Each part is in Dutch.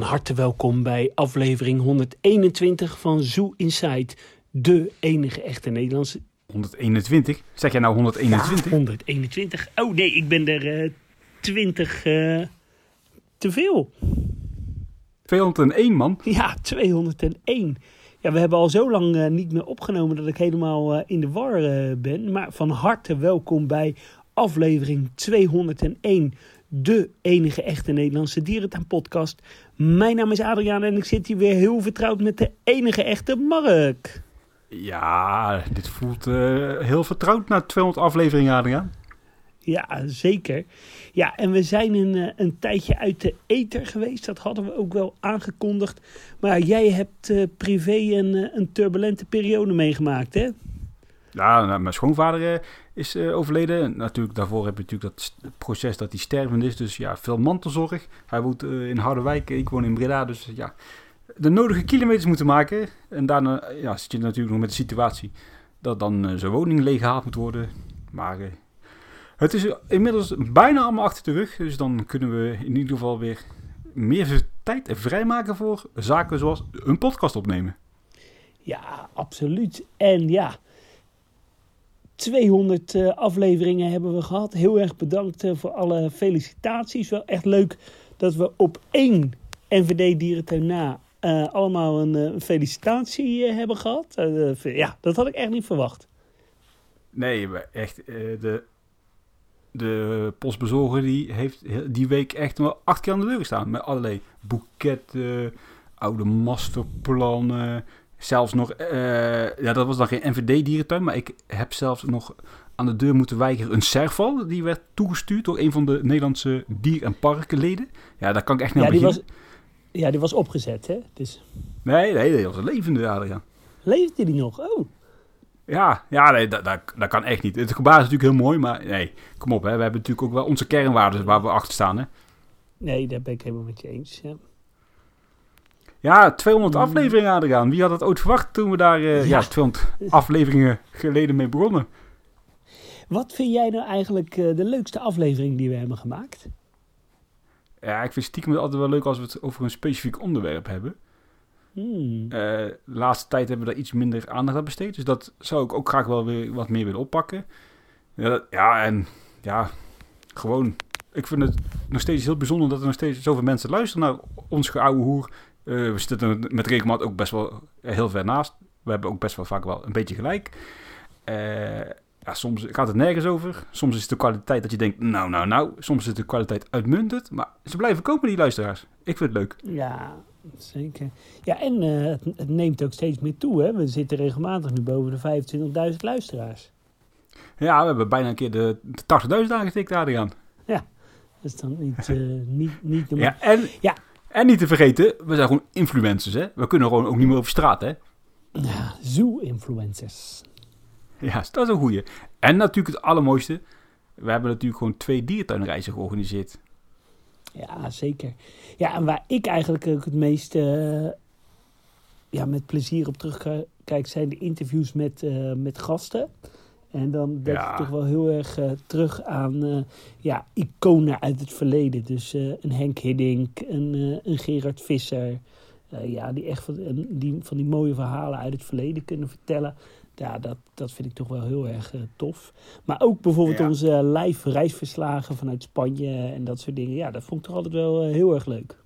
Van harte welkom bij aflevering 121 van Zoo Inside, de enige echte Nederlandse... 121? Zeg jij nou 121? 121. Oh nee, ik ben er eh 20 eh, te veel. 201 man. Ja, 201. Ja, we hebben al zo lang eh, niet meer opgenomen dat ik helemaal eh, in de war eh, ben. Maar van harte welkom bij aflevering 201, de enige echte Nederlandse dierentuinpodcast. Mijn naam is Adriaan en ik zit hier weer heel vertrouwd met de enige echte Mark. Ja, dit voelt eh, heel vertrouwd na 200 afleveringen, Adriaan. Ja, zeker. Ja, en we zijn een, eh, een tijdje uit de ether geweest. Dat hadden we ook wel aangekondigd. Maar jij hebt eh, privé een, een turbulente periode meegemaakt, hè? Ja, nou, mijn schoonvader eh, is eh, overleden. Natuurlijk, daarvoor heb je natuurlijk dat proces dat hij stervend is. Dus ja, veel mantelzorg. Hij woont eh, in Harderwijk, ik woon in Breda. Dus ja, de nodige kilometers moeten maken. En daarna ja, zit je natuurlijk nog met de situatie dat dan zijn woning leeggehaald moet worden. Maar het is inmiddels bijna allemaal achter de rug. Dus dan kunnen we in ieder geval weer meer tijd vrijmaken voor zaken zoals een podcast opnemen. Ja, absoluut. En ja, 200 eh, afleveringen hebben we gehad. Heel erg bedankt eh, voor alle felicitaties. Wel echt leuk dat we op één NVD-dierentuin na eh, allemaal een, felicitatie hebben gehad. Eh, ja, dat had ik echt niet verwacht. Nee, echt, eh, de, de postbezorger die heeft die week echt wel acht keer aan de deur gestaan. Met allerlei boeketten, oude masterplannen. Zelfs nog, eh, ja dat was dan geen NVD-dierentuin, maar ik heb zelfs nog aan de deur moeten weigeren een serval. Die werd toegestuurd door een van de Nederlandse dier- en parkenleden. Ja, daar kan ik echt niet Ja aan die, beginnen. was, ja, die was opgezet, hè? Dus Nee, nee, dat was een levende, Adriaan. leefde die nog? Oh, Ja, ja nee, dat, dat, dat kan echt niet. Het gebaar is natuurlijk heel mooi, maar nee, kom op. Hè. We hebben natuurlijk ook wel onze kernwaarden waar we achter staan. Hè. nee, daar ben ik helemaal met je eens. Ja. Ja, 200 Mm. afleveringen, Adriaan. Wie had het ooit verwacht toen we daar eh, ja. Ja. 200 afleveringen geleden mee begonnen? Wat vind jij nou eigenlijk eh, de leukste aflevering die we hebben gemaakt? Ja, ik vind stiekem het altijd wel leuk als we het over een specifiek onderwerp hebben. Hmm. Eh, de laatste tijd hebben we daar iets minder aandacht aan besteed. Dus dat zou ik ook graag wel weer wat meer willen oppakken. Ja, dat- ja en ja, gewoon. Ik vind het nog steeds heel bijzonder dat er nog steeds zoveel mensen luisteren naar ons geouwe hoer. Eh, we zitten met regelmaat ook best wel heel ver naast. We hebben ook best wel vaak wel een beetje gelijk. Eh, ja, soms gaat het nergens over. Soms is het de kwaliteit dat je denkt, nou, nou, nou. Soms is de kwaliteit uitmuntend. Maar ze blijven kopen, die luisteraars. Ik vind het leuk. Ja, zeker. Ja, en eh, het, het neemt ook steeds meer toe. Hè? We zitten regelmatig nu boven de 25.000 luisteraars. Ja, we hebben bijna een keer de, de 80.000 aangetikt, Adriaan. Dat is dan niet, eh, niet, niet normaal. Ja, en, Ja. En niet te vergeten, we zijn gewoon influencers, hè. We kunnen gewoon ook niet meer over straat, hè. Ja, Zoo-influencers. Ja, dat is een goeie. En natuurlijk het allermooiste, we hebben natuurlijk gewoon twee dierentuinreizen georganiseerd. Ja, zeker. Ja, en waar ik eigenlijk ook het meest eh, ja, met plezier op terugkijk, zijn de interviews met, eh, met gasten. En dan denk Ja. ik toch wel heel erg eh, terug aan eh, ja, iconen uit het verleden. Dus eh, een Henk Hiddink, een, een Gerard Visser. Ja, die echt van, die, van die mooie verhalen uit het verleden kunnen vertellen. Ja, dat, dat vind ik toch wel heel erg tof. Maar ook bijvoorbeeld Ja. onze live reisverslagen vanuit Spanje en dat soort dingen. Ja, dat vond ik toch altijd wel heel erg leuk.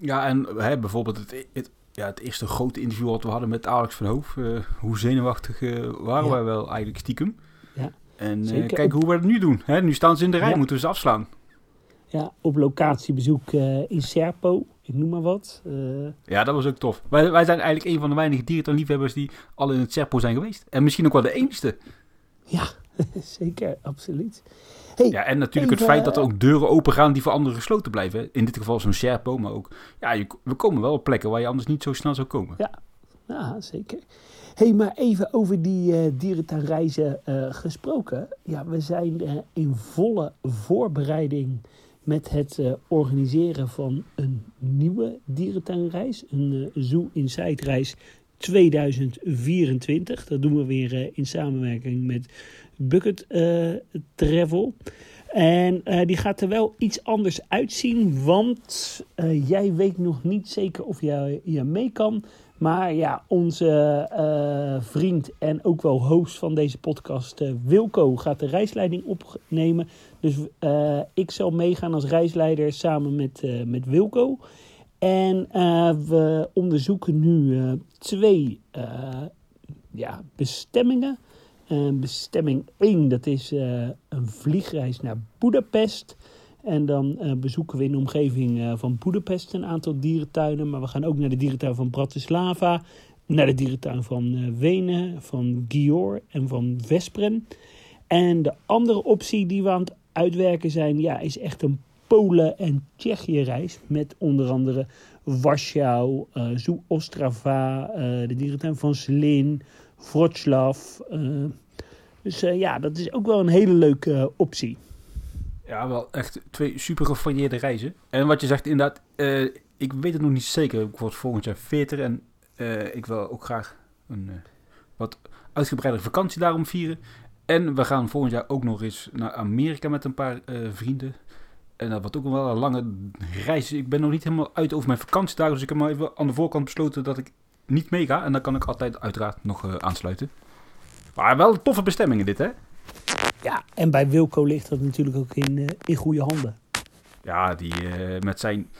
Ja, en hè, bijvoorbeeld het, het, ja, het eerste grote interview wat we hadden met Alex van Hoof. eh, hoe zenuwachtig eh, waren Ja. wij wel eigenlijk stiekem. Ja, En zeker. kijk hoe we het nu doen. Hè, nu staan ze in de rij, Ja. moeten we ze afslaan. Ja, op locatiebezoek in Serpo, ik noem maar wat. Ja, dat was ook tof. Wij, wij zijn eigenlijk een van de weinige dierentuinliefhebbers die al in het Serpo zijn geweest. En misschien ook wel de enigste. ja, zeker, absoluut. Hey, Ja, en natuurlijk het feit dat er ook deuren open gaan die voor anderen gesloten blijven. In dit geval zo'n Sherpo, maar ook... Ja, je, we komen wel op plekken waar je anders niet zo snel zou komen. Ja, zeker. hey, maar even over die eh dierentuinreizen eh, gesproken. Ja, we zijn eh, in volle voorbereiding met het eh, organiseren van een nieuwe dierentuinreis. Een eh, Zoo Inside reis 2024. Dat doen we weer eh, in samenwerking met Bucket eh, Travel. En eh, die gaat er wel iets anders uitzien, want jij weet nog niet zeker of jij hier mee kan. Maar ja, onze vriend en ook wel host van deze podcast, Wilco, gaat de reisleiding opnemen. Dus ik zal meegaan als reisleider samen met, met Wilco. En eh, we onderzoeken nu eh, twee eh, ja, bestemmingen. Bestemming 1, dat is een vliegreis naar Budapest. En dan bezoeken we in de omgeving van Budapest een aantal dierentuinen. Maar we gaan ook naar de dierentuin van Bratislava. Naar de dierentuin van Wenen, van Gior en van Vespren. En de andere optie die we aan het uitwerken zijn, ja, is echt een Polen- en Tsjechië-reis. Met onder andere Warschau, eh Zoo Ostrava, eh, de dierentuin van Slin, Wroclaw. eh. dus eh, ja, dat is ook wel een hele leuke eh, optie. Ja, wel echt twee super gevarieerde reizen. En wat je zegt, inderdaad, eh, ik weet het nog niet zeker. Ik word volgend jaar 40 en eh, ik wil ook graag een eh, wat uitgebreide vakantie daarom vieren. En we gaan volgend jaar ook nog eens naar Amerika met een paar eh, vrienden. En dat wordt ook wel een lange reis. Ik ben nog niet helemaal uit over mijn vakantiedagen. Dus ik heb maar even aan de voorkant besloten dat ik niet meega. En dan kan ik altijd uiteraard nog eh, aansluiten. Maar wel toffe bestemmingen dit, hè? Ja, en bij Wilco ligt dat natuurlijk ook in, eh, in goede handen. Ja, die eh, met zijn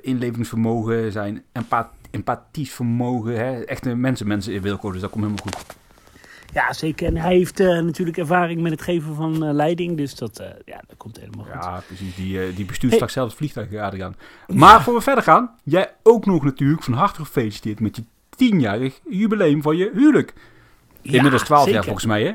inlevingsvermogen, zijn empa empathisch vermogen. Hè? Echt een mensenmensen in Wilco, dus dat komt helemaal goed. Ja, zeker. En hij heeft eh, natuurlijk ervaring met het geven van eh, leiding. Dus dat, eh, ja, dat komt helemaal goed. Ja, precies. Die, die bestuurt straks zelf het vliegtuig, Adriaan. Maar voor we verder gaan, jij ook nog natuurlijk van harte gefeliciteerd met je tienjarig jubileum van je huwelijk. Ja, Inmiddels 12 jaar volgens mij, hè?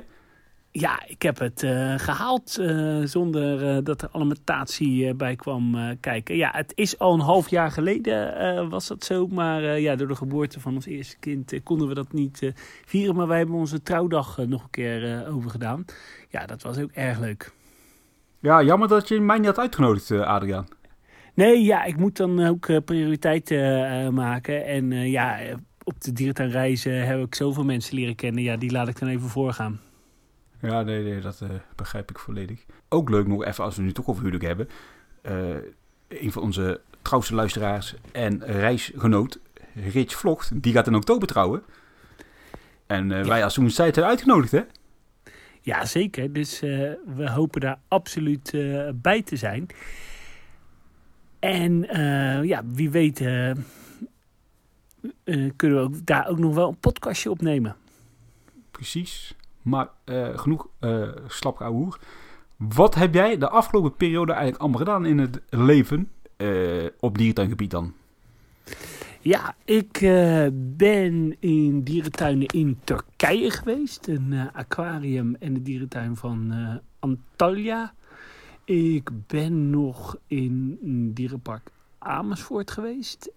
Ja, ik heb het eh, gehaald eh, zonder eh, dat er alimentatie bij kwam kijken. Ja, het is al een half jaar geleden was dat zo. Maar ja, door de geboorte van ons eerste kind konden we dat niet vieren. Maar wij hebben onze trouwdag nog een keer overgedaan. Ja, dat was ook erg leuk. Ja, jammer dat je mij niet had uitgenodigd, Adriaan. Nee, ja, ik moet dan ook prioriteiten maken. En ja, op de dierentuinreizen heb ik zoveel mensen leren kennen. Ja, die laat ik dan even voorgaan. Ja, nee, nee, dat eh, begrijp ik volledig. Ook leuk nog even, als we nu toch over huwelijk hebben. eh, een van onze trouwste luisteraars en reisgenoot, Rich Vlogt, die gaat in oktober trouwen. En eh, Ja. wij als Zoen Tijd zijn uitgenodigd, hè? Ja, zeker. Dus we hopen daar absoluut bij te zijn. En ja, wie weet kunnen we ook, daar ook nog wel een podcastje opnemen. Precies. Maar eh, genoeg uh, slap. Wat heb jij de afgelopen periode eigenlijk allemaal gedaan in het leven eh, op dierentuingebied dan? Ja, ik ben in dierentuinen in Turkije geweest. Een aquarium en de dierentuin van eh, Antalya. Ik ben nog in een dierenpark Amersfoort geweest.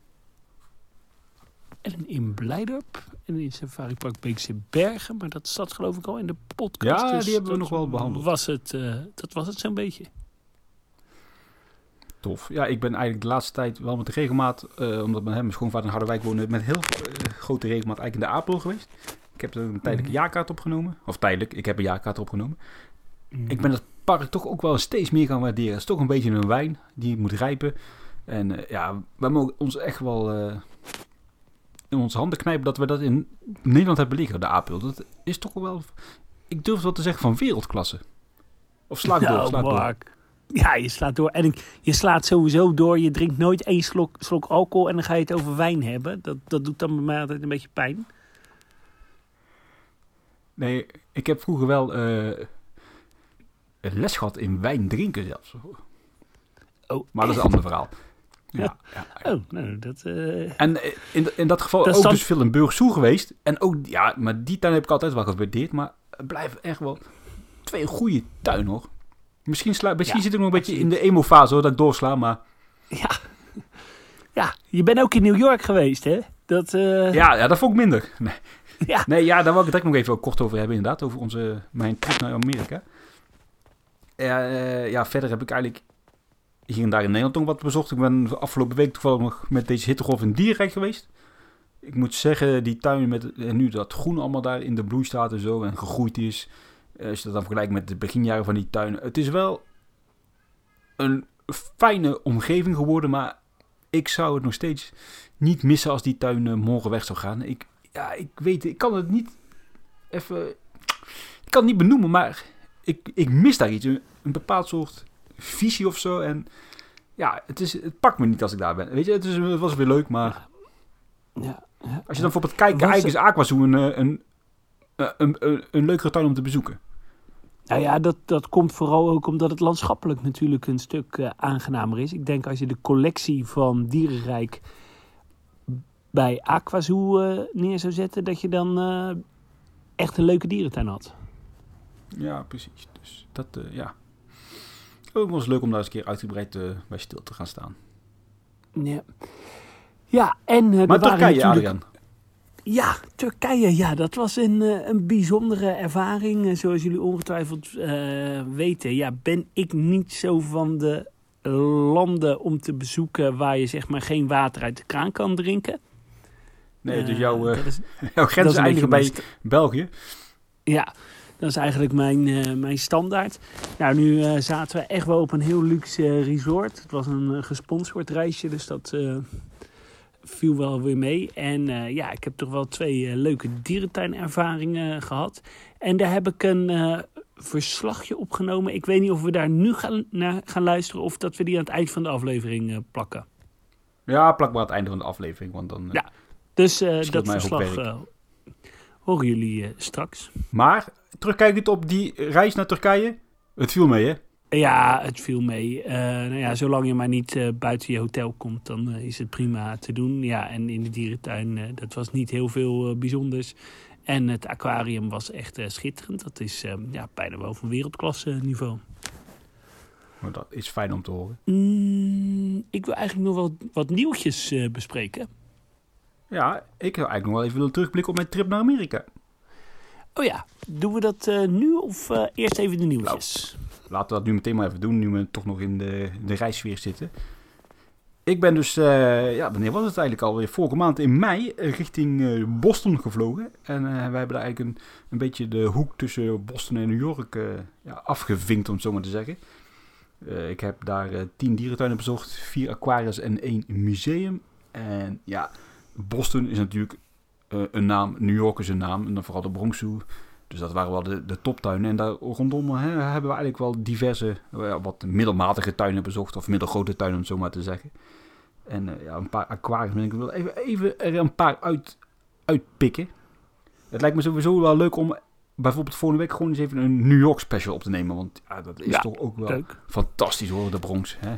En in Blijdorp. En in Safari Park Beekse Bergen. Maar dat zat geloof ik al in de podcast. Ja, dus die hebben we nog wel behandeld. Was het, eh, dat was het zo'n beetje. Tof. Ja, ik ben eigenlijk de laatste tijd wel met de regelmaat, eh, omdat mijn, hè, mijn schoonvader in Harderwijk woonde, met heel eh, grote regelmaat eigenlijk in de Apel geweest. Ik heb er een tijdelijke Mhm. jaarkaart opgenomen. Of tijdelijk, ik heb een jaarkaart opgenomen. Mhm. Ik ben het park toch ook wel steeds meer gaan waarderen. Het is toch een beetje een wijn die moet rijpen. En ja, we mogen ons echt wel in onze handen knijpen dat we dat in Nederland hebben liggen, de Apel. Dat is toch wel, ik durf wel te zeggen, van wereldklasse. Of sla ik door, sla ik door. Ja, je slaat door. En ik- je slaat sowieso door. Je drinkt nooit één slok, slok alcohol en dan ga je het over wijn hebben. Dat, dat doet dan bij mij altijd een beetje pijn. Nee, ik heb vroeger wel eh, een les gehad in wijn drinken zelfs. Oh, Maar dat is een ander verhaal. Ja, ja. Oh, nou, dat... eh, En eh, in, in dat geval Dat is ook dus veel in Burgsoe geweest. En ook, ja, maar die tuin heb ik altijd wel gewaardeerd. Maar het blijven echt wel twee goede tuinen hoor. Misschien, sla, misschien Ja, zit ik nog een beetje in de emo-fase hoor, dat ik doorsla. Maar ja. ja, je bent ook in New York geweest, hè? Dat, eh, ja, ja, dat vond ik minder. Nee, ja. nee ja, daar wil ik het direct nog even kort over hebben inderdaad. Over onze, mijn trip naar Amerika. Eh, ja, verder heb ik eigenlijk hier en daar in Nederland nog wat bezocht. Ik ben de afgelopen week toevallig nog met deze hittegolf in Dierrijk geweest. Ik moet zeggen, die tuin met nu dat groen allemaal daar in de bloei staat en zo en gegroeid is. eh, Als je dat dan vergelijkt met de beginjaren van die tuin. Het is wel een fijne omgeving geworden, maar ik zou het nog steeds niet missen als die tuin eh, morgen weg zou gaan. Ik, ja, ik weet, ik kan het niet even, ik kan het niet benoemen, maar ik, ik mis daar iets, een bepaald soort visie of zo. En ja, het, is, het pakt me niet als ik daar ben. Weet je, het, is, het was weer leuk, maar Ja, ja, als je dan bijvoorbeeld kijkt, eigenlijk is Aquazoo een, een, een, een, een, leukere tuin om te bezoeken. Nou ja, dat, dat komt vooral ook omdat het landschappelijk natuurlijk een stuk eh, aangenamer is. Ik denk als je de collectie van Dierenrijk bij Aquazoo eh, neer zou zetten, dat je dan eh, echt een leuke dierentuin had. Ja, precies. Dus dat, ja. Ook was leuk om daar eens een keer uitgebreid eh, bij stil te gaan staan. Ja, ja en er Maar Turkije, natuurlijk- Adrian. Ja, Turkije, ja, dat was een, eh, een bijzondere ervaring. Zoals jullie ongetwijfeld weten, ja, ben ik niet zo van de landen om te bezoeken waar je zeg maar geen water uit de kraan kan drinken. Nee, dus jouw, dat is, jouw grenzen eindigen bij België. Ja, dat is eigenlijk mijn, eh, mijn standaard. Nou, nu eh, zaten we echt wel op een heel luxe eh, resort. Het was een gesponsord reisje, dus dat viel wel weer mee. En ja, ik heb toch wel twee leuke dierentuinervaringen gehad. En daar heb ik een eh, verslagje opgenomen. Ik weet niet of we daar nu gaan, naar gaan luisteren of dat we die aan het eind van de aflevering plakken. Ja, plak maar aan het einde van de aflevering, want dan... Ja. Dus dat verslag horen jullie eh, straks. Maar, terugkijkend op die reis naar Turkije, het viel mee, hè? Ja, het viel mee. Eh, nou ja, zolang je maar niet eh, buiten je hotel komt, dan is het prima te doen. Ja, en in de dierentuin, dat was niet heel veel bijzonders. En het aquarium was echt schitterend. Dat is ja, bijna wel van wereldklasse niveau. Maar dat is fijn om te horen. Mm, ik wil eigenlijk nog wel wat nieuwtjes bespreken. Ja, ik zou eigenlijk nog wel even willen terugblikken op mijn trip naar Amerika. Oh ja, doen we dat eh, nu of eh, eerst even de nieuwtjes? Laten we dat nu meteen maar even doen, nu we toch nog in de, de reissfeer zitten. Ik ben dus, eh, ja, wanneer was het eigenlijk alweer? Vorige maand in mei richting Boston gevlogen. En wij hebben daar eigenlijk een, een beetje de hoek tussen Boston en New York ja, afgevinkt, om het zo maar te zeggen. Ik heb daar tien dierentuinen bezocht, vier aquariums en één museum. En ja, Boston is natuurlijk eh, een naam, New York is een naam, en dan vooral de Bronx Zoo. Dus dat waren wel de, de toptuinen. En daar rondom hè, hebben we eigenlijk wel diverse, eh, wat middelmatige tuinen bezocht. Of middelgrote tuinen, om het zo maar te zeggen. En eh, ja, een paar aquariums. Ik wil even, even er een paar uit, uitpikken. Het lijkt me sowieso wel leuk om bijvoorbeeld volgende week gewoon eens even een New York special op te nemen. Want ja, dat is Ja, toch ook wel Leuk. fantastisch hoor, de Bronx. Hè?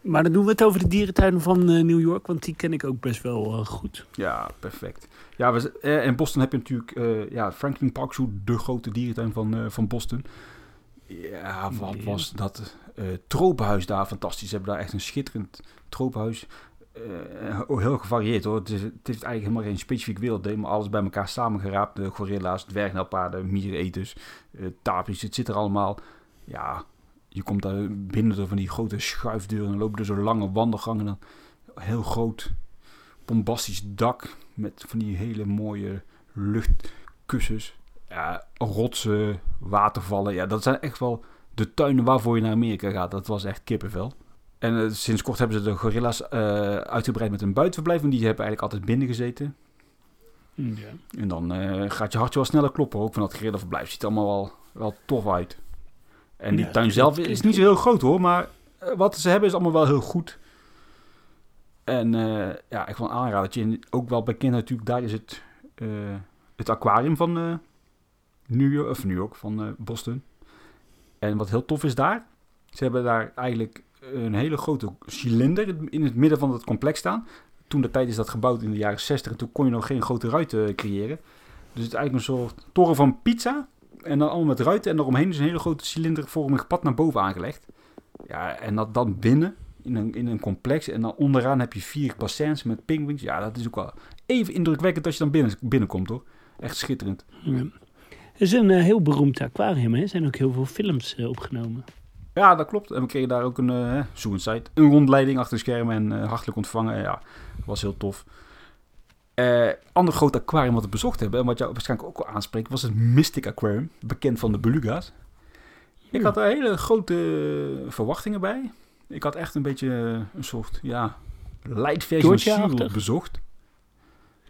Maar dan doen we het over de dierentuinen van eh, New York, want die ken ik ook best wel eh, goed. Ja, perfect. Ja, we, eh, in Boston heb je natuurlijk ja, Franklin Park Zoo, de grote dierentuin van, van Boston. Ja, wat was dat tropenhuis daar fantastisch. Ze hebben daar echt een schitterend tropenhuis. Oh, heel gevarieerd hoor. Het is, het heeft eigenlijk helemaal geen specifiek werelddeel, maar alles bij elkaar samengeraapt. De gorilla's, dwergnelpaarden, miereneters, eh tapies, het zit er allemaal. Ja, je komt daar binnen door van die grote schuifdeuren en lopen er zo lange wandelgangen. Dan heel groot, bombastisch dak met van die hele mooie luchtkussens. Ja, rotsen, watervallen. Ja, dat zijn echt wel de tuinen waarvoor je naar Amerika gaat. Dat was echt kippenvel. En eh, sinds kort hebben ze de gorilla's eh, uitgebreid met een buitenverblijf. Want die hebben eigenlijk altijd binnen gezeten. Ja. En dan eh, gaat je hartje wel sneller kloppen. Ook van dat gorillaverblijf. Ziet allemaal wel, wel tof uit. En die Ja, tuin dat zelf is niet zo heel groot hoor. Maar eh, wat ze hebben is allemaal wel heel goed. En eh, ja, ik wil een aanradertje. En ook wel bekend natuurlijk. Daar is het, eh, het aquarium van eh, New York. Of New York, van Boston. En wat heel tof is daar. Ze hebben daar eigenlijk een hele grote cilinder in het midden van het complex staan. Toen de tijd is dat gebouwd in de jaren 60 en toen kon je nog geen grote ruiten creëren. Dus het is eigenlijk een soort toren van pizza. En dan allemaal met ruiten en eromheen is een hele grote cilindervormig pad naar boven aangelegd. Ja, en dat dan binnen in een, in een complex. En dan onderaan heb je vier bassins met pinguïns. Ja, dat is ook wel even indrukwekkend als je dan binnen, binnenkomt hoor. Echt schitterend. Ja. Het is een eh, heel beroemd aquarium, hè? Er zijn ook heel veel films eh, opgenomen. Ja, dat klopt. En we kregen daar ook een suicide, een rondleiding achter de schermen en hartelijk ontvangen. Ja, was heel tof. Eh ander groot aquarium wat we bezocht hebben, en wat jou waarschijnlijk ook wel aanspreekt, was het Mystic Aquarium, bekend van de beluga's. Ik had er hele grote verwachtingen bij. Ik had echt een beetje een soort, ja, light versie van? SeaWorld bezocht.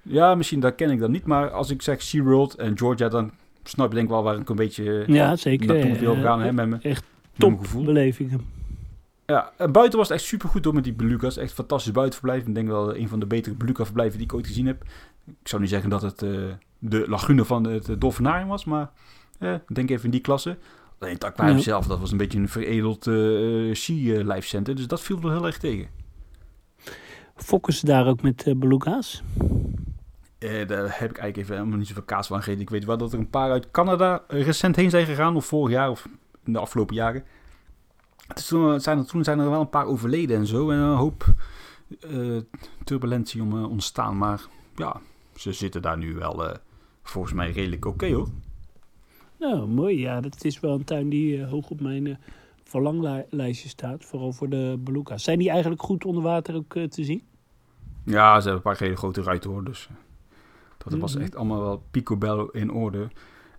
Ja, misschien dat ken ik dan niet, maar als ik zeg SeaWorld en Georgia, dan snap je denk ik wel waar ik een beetje Ja, zeker. naartoe wil gaan hè, met mijn, echt met Ja, en buiten was het echt super goed door met die beluga's. Echt fantastisch buitenverblijf. Ik denk wel een van de betere beluga verblijven die ik ooit gezien heb. Ik zou niet zeggen dat het eh, de lagune van het uh, dolfinarium was, maar eh, ik denk even in die klasse. Alleen het aquarium zelf, dat was een beetje een veredeld eh sea life center. Dus dat viel er heel erg tegen. Ze daar ook met eh, beluga's? Eh, daar heb ik eigenlijk even helemaal niet zoveel kaas van gegeten. Ik weet wel dat er een paar uit Canada recent heen zijn gegaan, of vorig jaar, of in de afgelopen jaren. Dus toen, zijn er, toen zijn er wel een paar overleden en zo. En een hoop eh, turbulentie om eh, ontstaan. Maar ja, ze zitten daar nu wel eh, volgens mij redelijk oké hoor. Nou, mooi. Ja, dat is wel een tuin die hoog op mijn verlanglijstje staat. Vooral voor de beluga's. Zijn die eigenlijk goed onder water ook te zien? Ja, ze hebben een paar hele grote ruiten hoor. Dus dat was Mhm. echt allemaal wel picobello in orde.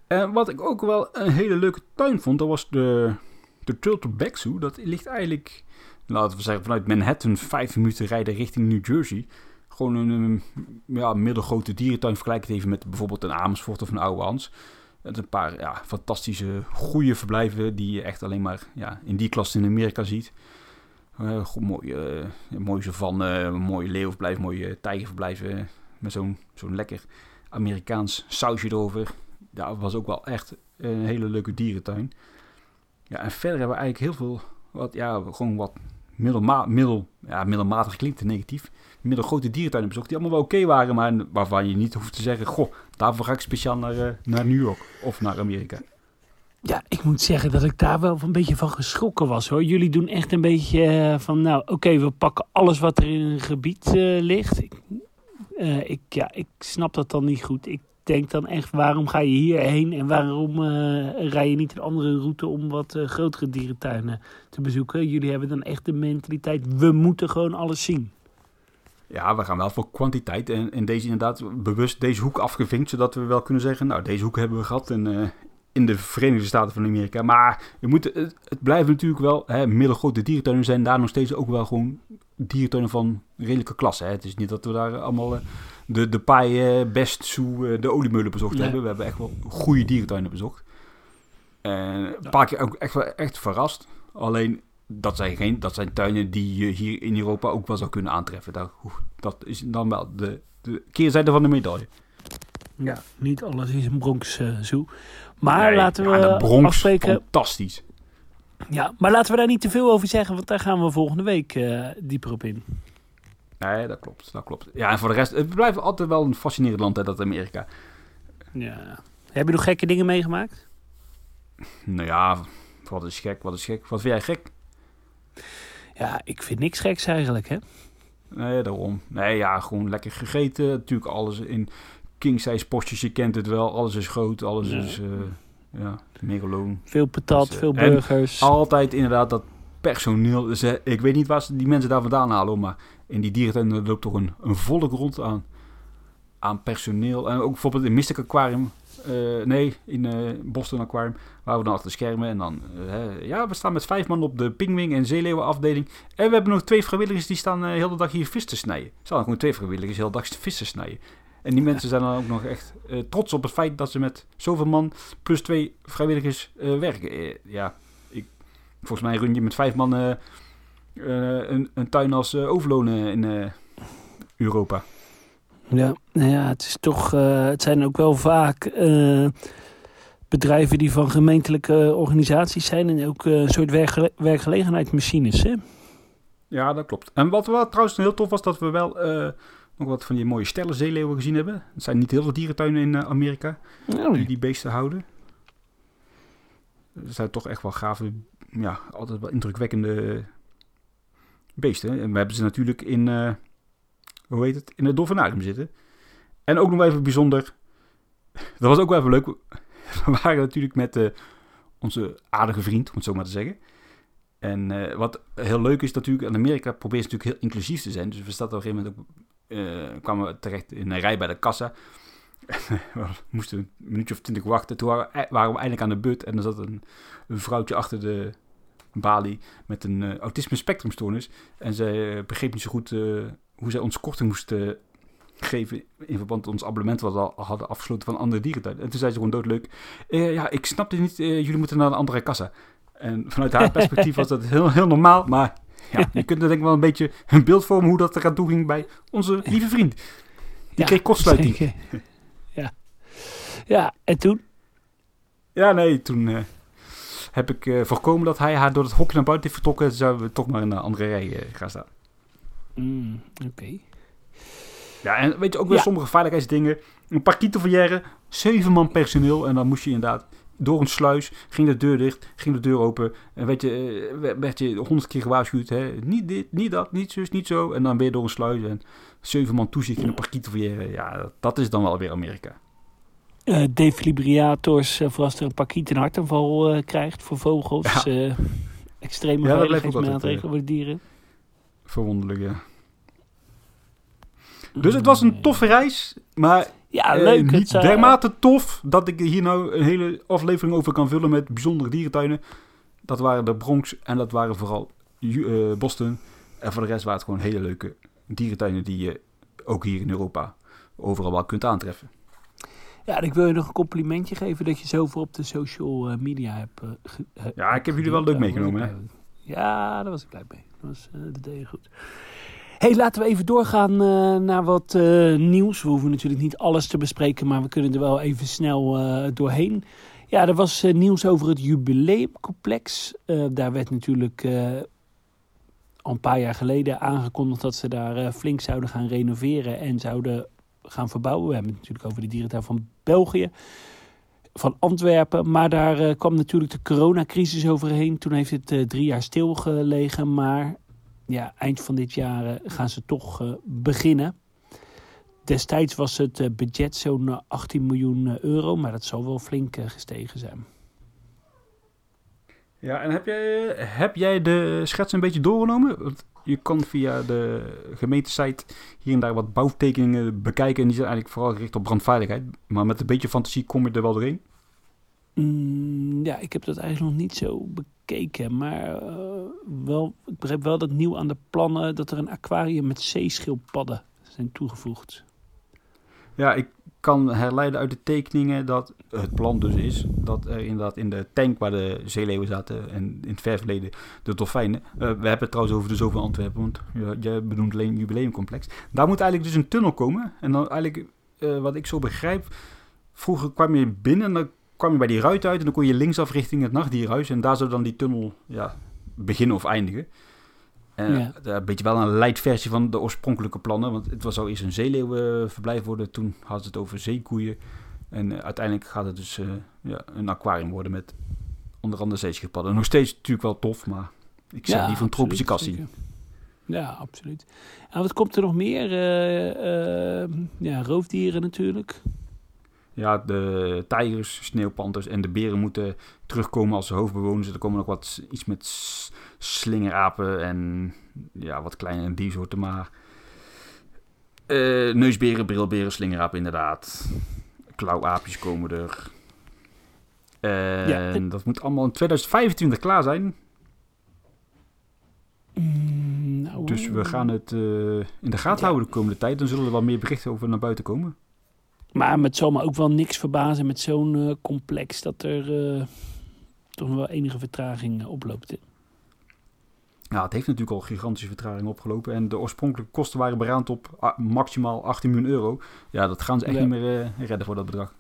En wat ik ook wel een hele leuke tuin vond, dat was de, de Turtleback Zoo. Dat ligt eigenlijk, laten we zeggen, vanuit Manhattan vijf minuten rijden richting New Jersey. Gewoon een, ja, middelgrote dierentuin. Vergelijk het even met bijvoorbeeld een Amersfoort of een Oude Hans. Het een paar ja, fantastische, goede verblijven die je echt alleen maar ja, in die klasse in Amerika ziet. Eh, goed, mooie, eh, mooie savanne, mooie leeuwverblijf, mooie tijgerverblijven. Met zo'n zo'n lekker Amerikaans sausje erover. Dat was ook wel echt een hele leuke dierentuin. Ja, en verder hebben we eigenlijk heel veel, wat, ja, gewoon wat middelma middel, ja, middelmatig klinkt negatief. Middelgrote dierentuinen bezocht die allemaal wel oké waren, maar waarvan je niet hoeft te zeggen, goh, daarvoor ga ik speciaal naar, eh, naar New York of naar Amerika. Ja, ik moet zeggen dat ik daar wel een beetje van geschrokken was hoor. Jullie doen echt een beetje eh, van, nou oké, we pakken alles wat er in een gebied eh, ligt. Ik, eh, ik, ja, ik snap dat dan niet goed. Ik denk dan echt, waarom ga je hierheen en waarom eh, rij je niet een andere route om wat eh, grotere dierentuinen te bezoeken? Jullie hebben dan echt de mentaliteit, we moeten gewoon alles zien. Ja, we gaan wel voor kwantiteit. En, en deze inderdaad bewust deze hoek afgevinkt. Zodat we wel kunnen zeggen, nou deze hoek hebben we gehad in, eh, in de Verenigde Staten van Amerika. Maar je moet, het, het blijft natuurlijk wel, hè, middelgrote dierentuinen zijn daar nog steeds ook wel gewoon dierentuinen van redelijke klasse. Hè. Het is niet dat we daar allemaal de, de paai, eh, best zoo, eh, de oliemeulen bezocht hebben. We hebben echt wel goede dierentuinen bezocht. En een paar keer ook echt, echt verrast. Alleen, dat zijn, geen, dat zijn tuinen die je hier in Europa ook wel zou kunnen aantreffen. Daar, hoef- dat is dan wel de, de keerzijde van de medaille. Ja, niet alles is een Bronx eh, zoo. Maar Nee, laten we ja, de Bronx, afspreken. fantastisch. Ja, maar laten we daar niet te veel over zeggen, want daar gaan we volgende week eh, dieper op in. Nee, dat klopt, dat klopt. Ja, en voor de rest, het blijft altijd wel een fascinerend land, hè, dat Amerika. Ja. Heb je nog gekke dingen meegemaakt? Nou ja, wat is gek, wat is gek. Wat vind jij gek? Ja, ik vind niks geks eigenlijk, hè? Nee, daarom. Nee, ja, gewoon lekker gegeten. Natuurlijk alles in king size postjes, je kent het wel. Alles is groot, alles Ja. is, eh ja, megaloon. Veel patat, Dus, eh, veel en burgers. Altijd inderdaad dat personeel. Dus, eh, ik weet niet waar ze die mensen daar vandaan halen, hoor, maar in die dierentuin er loopt toch een, een volle grond aan, aan personeel. En ook bijvoorbeeld in Mystic Aquarium. eh, nee, in eh, Boston Aquarium. Waar we dan achter de schermen. En dan, eh, ja, we staan met vijf man op de pingwing en zeeleeuwenafdeling. En we hebben nog twee vrijwilligers die staan eh, heel de dag hier vis te snijden. Er staan gewoon twee vrijwilligers heel de dag vis te snijden. En die mensen zijn dan ook nog echt eh, trots op het feit dat ze met zoveel man plus twee vrijwilligers eh, werken. Eh, ja, volgens mij run je met vijf man eh, een, een tuin als eh, overlonen in eh, Europa. Ja, nou ja, het, is toch, het zijn ook wel vaak bedrijven die van gemeentelijke organisaties zijn en ook een soort werkgele werkgelegenheidsmachines. Hè? Ja, dat klopt. En wat wel trouwens heel tof was, dat we wel nog wat van die mooie stellen zeeleeuwen gezien hebben. Er zijn niet heel veel dierentuinen in Amerika Nou, die die beesten houden. Er zijn toch echt wel gave, ja, altijd wel indrukwekkende beesten. En we hebben ze natuurlijk in, eh, hoe heet het, in het dolfinarium zitten. En ook nog even bijzonder, dat was ook wel even leuk. We waren natuurlijk met eh, onze aardige vriend, om het zo maar te zeggen. En eh, wat heel leuk is natuurlijk, in Amerika probeert ze natuurlijk heel inclusief te zijn. Dus we zaten op een gegeven moment kwamen we terecht in een rij bij de kassa. we moesten een minuutje of twintig wachten. Toen waren, we- waren we eindelijk aan de but en er zat een, een vrouwtje achter de balie met een eh, autisme spectrumstoornis. En zij eh, begreep niet zo goed eh, hoe zij ons korting moest eh, geven in verband met ons abonnement wat we al hadden afgesloten van andere dierentuin. En toen zei ze gewoon doodleuk, eh, ja, ik snap dit niet, eh, jullie moeten naar een andere kassa. En vanuit haar perspectief was dat heel, heel normaal, maar ja, je kunt er denk ik wel een beetje een beeld vormen hoe dat er aan toe ging bij onze lieve vriend. Die kreeg kortsluiting. zeker. Ja. ja, en toen? Ja, nee, toen eh, heb ik eh, voorkomen dat hij haar door het hokje naar buiten heeft vertrokken. Zouden we toch maar in een andere rij eh, gaan staan. Mm, Oké. Ja, en weet je, ook weer Ja. sommige veiligheidsdingen. Een parkietenverrière, zeven man personeel. En dan moest je inderdaad door een sluis, ging de deur dicht, ging de deur open. En weet je, werd- je honderd keer gewaarschuwd. Hè? Niet dit, niet dat, niet zus, niet zo. En dan weer door een sluis. En zeven man toezicht in een parkietenverrière. Ja, dat- dat is dan wel weer Amerika. Eh, defibrillators eh, voor als er een pakiet een hartaanval eh, krijgt voor vogels. Ja. extreme Ja, veiligheidsmaatregelen voor de dieren. Verwonderlijk, ja. Dus het was een toffe reis, maar Ja, leuk. niet het, dermate tof dat ik hier nou een hele aflevering over kan vullen met bijzondere dierentuinen. Dat waren de Bronx en dat waren vooral Boston. En voor de rest waren het gewoon hele leuke dierentuinen die je ook hier in Europa overal wel kunt aantreffen. Ja, en ik wil je nog een complimentje geven dat je zoveel op de social eh, media hebt. eh, eh, Ja, ik heb jullie wel leuk meegenomen, hè? Ja, daar was ik blij mee. Dat, was, eh, dat deed je goed. hey, laten we even doorgaan naar wat nieuws. We hoeven natuurlijk niet alles te bespreken, maar we kunnen er wel even snel doorheen. Ja, er was nieuws over het jubileumcomplex. Daar werd natuurlijk al een paar jaar geleden aangekondigd dat ze daar flink zouden gaan renoveren en zouden gaan verbouwen. We hebben het natuurlijk over de dierentuin van Van Antwerpen. Maar daar eh, kwam natuurlijk de coronacrisis overheen. Toen heeft het eh, drie jaar stilgelegen. Maar ja, eind van dit jaar eh, gaan ze toch beginnen. Destijds was het budget zo'n eh, 18 miljoen euro, maar dat zal wel flink gestegen zijn. Ja, en heb jij, heb jij de schets een beetje doorgenomen? Want je kan via de gemeentesite hier en daar wat bouwtekeningen bekijken. En die zijn eigenlijk vooral gericht op brandveiligheid. Maar met een beetje fantasie kom je er wel doorheen. Mm, ja, ik heb dat eigenlijk nog niet zo bekeken. Maar eh, wel, ik begreep wel dat nieuw aan de plannen dat er een aquarium met zeeschildpadden zijn toegevoegd. Ja, ik kan herleiden uit de tekeningen dat het plan dus is dat er inderdaad in de tank waar de zeeleeuwen zaten en in het ver verleden de dolfijnen. eh, we hebben het trouwens over de van Antwerpen, want ja, jij benoemt alleen jubileumcomplex. Daar moet eigenlijk dus een tunnel komen. En dan eigenlijk, eh, wat ik zo begrijp, vroeger kwam je binnen en dan kwam je bij die ruit uit en dan kon je linksaf richting het nachtdierhuis. En daar zou dan die tunnel ja, beginnen of eindigen. En Ja. eh, een beetje wel een light versie van de oorspronkelijke plannen. Want het was zou eerst een zeeleeuwenverblijf worden. Toen hadden ze het over zeekoeien. En eh, uiteindelijk gaat het dus eh, ja, een aquarium worden met onder andere zeeschildpadden. Nog steeds natuurlijk wel tof, maar ik zeg liever een tropische absoluut, kassie. Ja, absoluut. En wat komt er nog meer? Eh, eh, ja, roofdieren natuurlijk. Ja, de tijgers, sneeuwpanters en de beren moeten terugkomen als hoofdbewoners. Er komen nog wat iets met slingerapen en ja, wat kleine diersoorten, maar eh, neusberen, brilberen, slingerapen inderdaad. Klauwaapjes komen er. En Ja, dat moet allemaal in 2025 klaar zijn. Mm, nou, Dus we gaan het eh, in de gaten Ja. houden de komende tijd. Dan zullen er wel meer berichten over naar buiten komen. Maar het zal me ook wel niks verbazen met zo'n eh, complex dat er eh, toch wel enige vertraging eh, oploopt. Ja, het heeft natuurlijk al gigantische vertraging opgelopen. En de oorspronkelijke kosten waren beraamd op ah, maximaal 18 miljoen euro. Ja, dat gaan ze echt Ja. niet meer redden voor dat bedrag.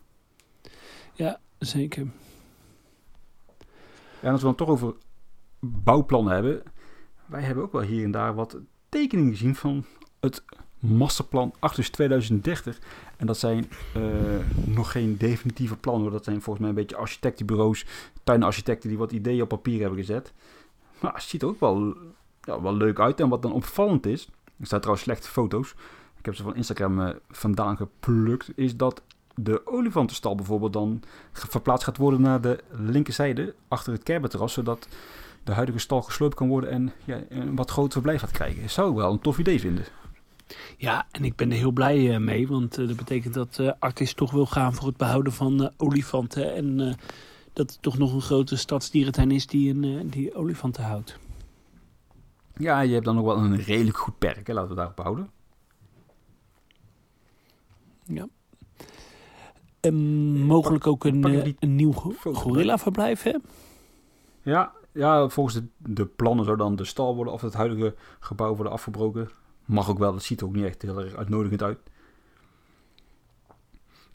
Zeker. Ja, en als we dan toch over bouwplannen hebben. Wij hebben ook wel hier en daar wat tekeningen gezien van het masterplan 8 2030. En dat zijn eh, nog geen definitieve plannen. Dat zijn volgens mij een beetje architectenbureaus, tuinarchitecten die wat ideeën op papier hebben gezet. Maar het ziet er ook wel, ja, wel leuk uit. En wat dan opvallend is, er staan trouwens slechte foto's. Ik heb ze van Instagram eh, vandaan geplukt. Is dat de olifantenstal bijvoorbeeld dan verplaatst gaat worden naar de linkerzijde achter het kerberterras. Zodat de huidige stal gesloopt kan worden en ja, een wat groter verblijf gaat krijgen. Zou ik wel een tof idee vinden. Ja, en ik ben er heel blij eh, mee, want eh, dat betekent dat eh Artis toch wil gaan voor het behouden van olifanten. En dat het toch nog een grote stadsdierentuin is die, een, die olifanten houdt. Ja, je hebt dan nog wel een redelijk goed perk, hè? laten we daarop houden. En mogelijk ook een, een nieuw gorillaverblijf, hè? Ja, ja volgens de, de plannen zou dan de stal worden of het huidige gebouw worden afgebroken. Mag ook wel, dat ziet er ook niet echt heel erg uitnodigend uit.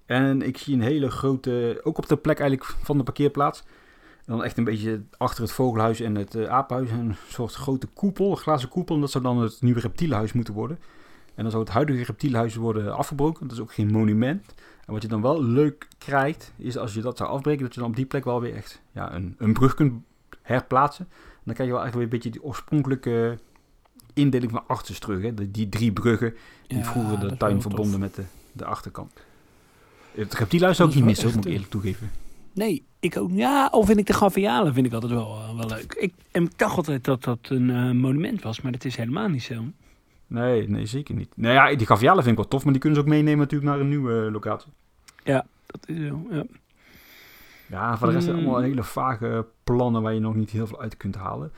En ik zie een hele grote, ook op de plek eigenlijk van de parkeerplaats. Dan echt een beetje achter het vogelhuis en het eh, apenhuis. Een soort grote koepel, een glazen koepel. En dat zou dan het nieuwe reptielenhuis moeten worden. En dan zou het huidige reptielenhuis worden afgebroken. Dat is ook geen monument. En wat je dan wel leuk krijgt, is als je dat zou afbreken, dat je dan op die plek wel weer echt ja, een, een brug kunt herplaatsen. En dan krijg je wel echt weer een beetje die oorspronkelijke indeling van achters terug. Hè? Die, die drie bruggen die Ja, vroeger de tuin verbonden tof. met de, de achterkant. Het reptielhuis zou ik Dat niet is missen, wel moet ik eerlijk toegeven. Nee, ik ook. Ja, of vind ik de gavialen vind ik altijd wel, eh, wel leuk. Ik, en ik dacht altijd dat dat een eh, monument was, maar dat is helemaal niet zo. Nee, nee, zeker niet. Nou ja, die gavialen vind ik wel tof, maar die kunnen ze ook meenemen natuurlijk naar een nieuwe locatie. Dat is zo, ja. Ja, voor de rest zijn Hmm. allemaal hele vage plannen waar je nog niet heel veel uit kunt halen.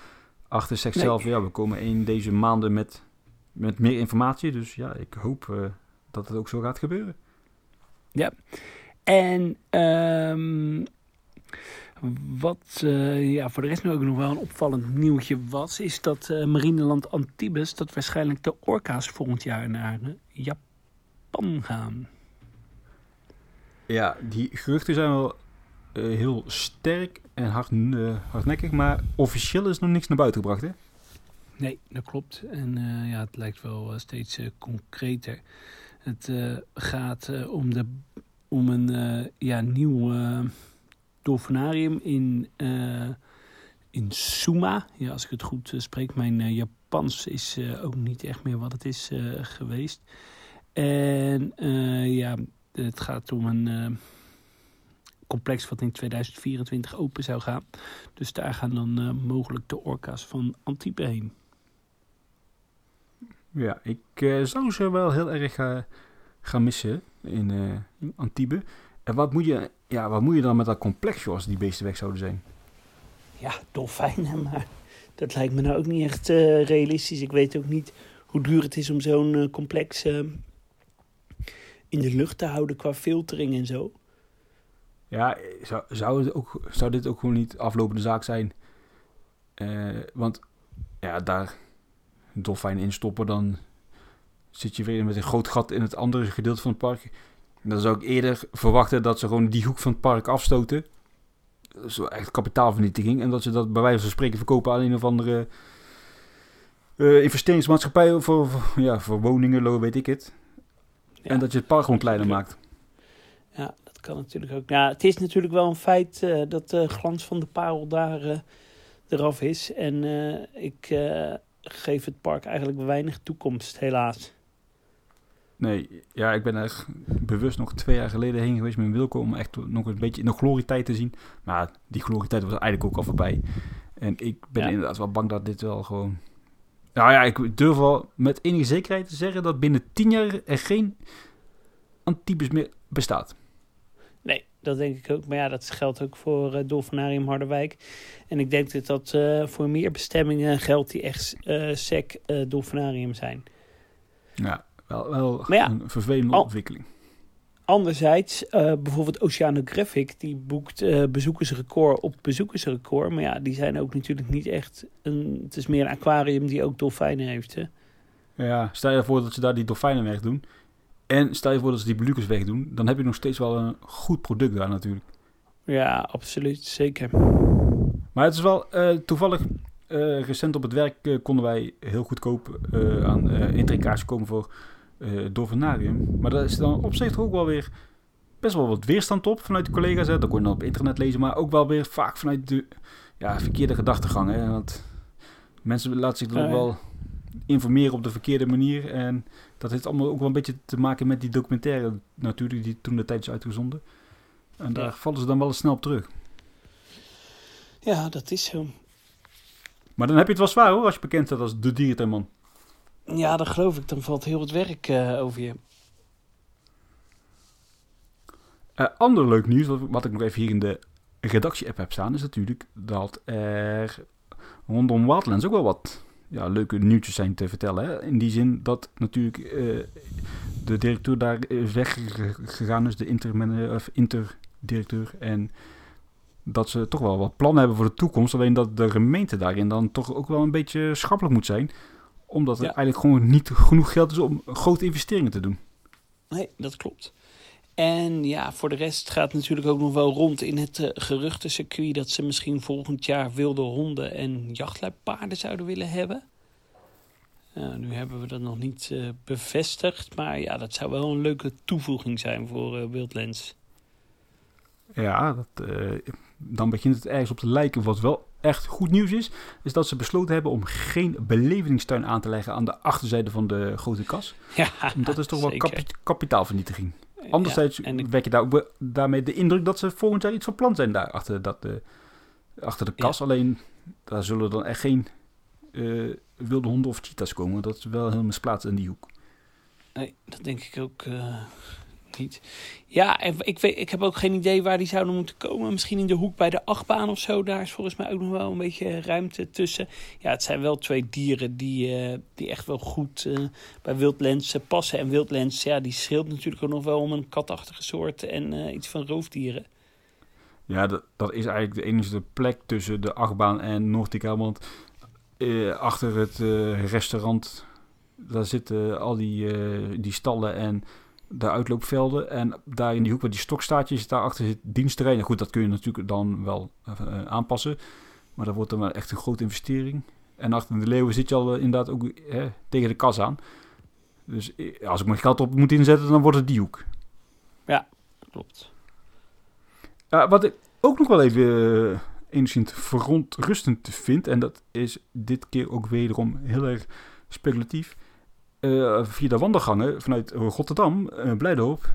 Achter zegt Nee. zelf, ja, we komen in deze maanden met, met meer informatie. Dus ja, ik hoop eh, dat het ook zo gaat gebeuren. En ehm, wat uh, ja, voor de rest nu ook nog wel een opvallend nieuwtje was, is dat uh, Marineland Antibes, dat waarschijnlijk de orka's volgend jaar naar Japan gaan. Ja, die geruchten zijn wel heel sterk en hard, hardnekkig, maar officieel is nog niks naar buiten gebracht, hè? Nee, dat klopt. En uh, ja, het lijkt wel uh, steeds uh, concreter. Het gaat om, de, om een ja, nieuw dolfinarium in, in Suma. Ja, als ik het goed spreek. Mijn Japans is ook niet echt meer wat het is geweest. En ja, het gaat om een complex wat in 2024 open zou gaan. Dus daar gaan dan mogelijk de orka's van Antibes heen. Ja, ik uh, zou ze wel heel erg uh, gaan missen in uh, Antibes. En wat moet, je, ja, wat moet je dan met dat complex, als die beesten weg zouden zijn? Ja, dolfijnen, maar dat lijkt me nou ook niet echt uh, realistisch. Ik weet ook niet hoe duur het is om zo'n uh, complex uh, in de lucht te houden qua filtering en zo. Ja, zou, zou, het ook, zou dit ook gewoon niet aflopende zaak zijn? Uh, want ja, daar dolfijnen instoppen, dan zit je weer met een groot gat in het andere gedeelte van het park. Dan zou ik eerder verwachten dat ze gewoon die hoek van het park afstoten. Zo echt kapitaalvernietiging. En dat ze dat bij wijze van spreken verkopen aan een of andere uh, investeringsmaatschappij voor, voor, ja, voor woningen, weet ik het. Ja, en dat je het park gewoon kleiner maakt. Ja, dat kan natuurlijk ook. Ja, het is natuurlijk wel een feit uh, dat de glans van de parel daar uh, eraf is. En uh, ik geef het park eigenlijk weinig toekomst, helaas. Nee, ja, ik ben er bewust nog twee jaar geleden heen geweest met Wilco om echt nog een beetje nog glorietijd te zien. Maar die glorietijd was eigenlijk ook al voorbij. En ik ben ja. inderdaad wel bang dat dit wel gewoon... Nou ja, ik durf wel met enige zekerheid te zeggen dat binnen tien jaar er geen Antibes meer bestaat. Nee, dat denk ik ook. Maar ja, dat geldt ook voor uh, Dolfinarium Harderwijk. En ik denk dat dat uh, voor meer bestemmingen geldt die echt uh, sec Dolfinarium zijn. Ja, wel, wel ja, een vervelende ontwikkeling. Anderzijds, uh, bijvoorbeeld Oceanographic, die boekt uh, bezoekersrecord op bezoekersrecord. Maar ja, die zijn ook natuurlijk niet echt een... Het is meer een aquarium die ook dolfijnen heeft, hè? Ja, stel je voor dat ze daar die dolfijnen wegdoen. En stel je voor dat ze die belukkers wegdoen. Dan heb je nog steeds wel een goed product daar natuurlijk. Ja, absoluut. Zeker. Maar het is wel uh, toevallig... recent op het werk konden wij heel goedkoop aan uh, komen voor uh. Maar daar is dan op zich ook wel weer best wel wat weerstand op vanuit de collega's. Hè. Dat kon je dan op internet lezen, maar ook wel weer vaak vanuit de ja, verkeerde gedachtegang. Hè. Want mensen laten zich dan ook wel informeren op de verkeerde manier. En dat heeft allemaal ook wel een beetje te maken met die documentaire natuurlijk, die toen de tijd is uitgezonden. En daar ja. vallen ze dan wel eens snel op terug. Ja, dat is zo. Maar dan heb je het wel zwaar hoor, als je bekend staat als de dierentuinman. Ja, dat geloof ik. Dan valt heel het werk uh, over je. Uh, ander leuk nieuws, wat, wat, ik nog even hier in de redactie-app heb staan, is natuurlijk dat er rondom Wildlands ook wel wat ja, leuke nieuwtjes zijn te vertellen. Hè? In die zin dat natuurlijk uh, de directeur daar is weggegaan is, de inter of interdirecteur. En dat ze toch wel wat plannen hebben voor de toekomst. Alleen dat de gemeente daarin dan toch ook wel een beetje schappelijk moet zijn. Omdat er eigenlijk gewoon niet genoeg geld is om grote investeringen te doen. Nee, dat klopt. En ja, voor de rest gaat het natuurlijk ook nog wel rond in het uh, geruchtencircuit dat ze misschien volgend jaar wilde honden en jachtluipaarden zouden willen hebben. Uh, nu hebben we dat nog niet uh, bevestigd, maar ja, dat zou wel een leuke toevoeging zijn voor Wildlands. Ja, dat, dan begint het ergens op te lijken. Wat wel echt goed nieuws is, is dat ze besloten hebben om geen belevingstuin aan te leggen aan de achterzijde van de grote kas. Ja, dat is toch wel kapi kapitaalvernietiging. Anderzijds ja, wek je daar ook daarmee de indruk dat ze volgend jaar iets van plan zijn daar achter, dat, uh, achter de kas. Alleen daar zullen dan echt geen uh, wilde honden of cheetahs komen. Dat is wel helemaal misplaatst in die hoek. Nee, dat denk ik ook uh, Ja, ik, weet, ik heb ook geen idee waar die zouden moeten komen. Misschien in de hoek bij de achtbaan of zo. Daar is volgens mij ook nog wel een beetje ruimte tussen. Ja, het zijn wel twee dieren die, uh, die echt wel goed uh, bij wildlens passen. En wildlens, ja, die scheelt natuurlijk ook nog wel om een katachtige soort en uh, iets van roofdieren. Ja, dat, dat is eigenlijk de enige plek tussen de achtbaan en Nordica. Want achter het restaurant, daar zitten al die, die stallen en de uitloopvelden. En daar in die hoek waar die stok staat, je daarachter zit dienstterrein. Goed, dat kun je natuurlijk dan wel uh, aanpassen. Maar dat wordt dan wel echt een grote investering. En achter de leeuwen zit je al uh, inderdaad ook hè, tegen de kas aan. Dus als ik mijn geld op moet inzetten, dan wordt het die hoek. Ja, klopt. wat ik ook nog wel even enigszins verontrustend vind, en dat is dit keer ook wederom heel erg speculatief, uh, via de wandelgangen vanuit Rotterdam, uh, Blijdorp,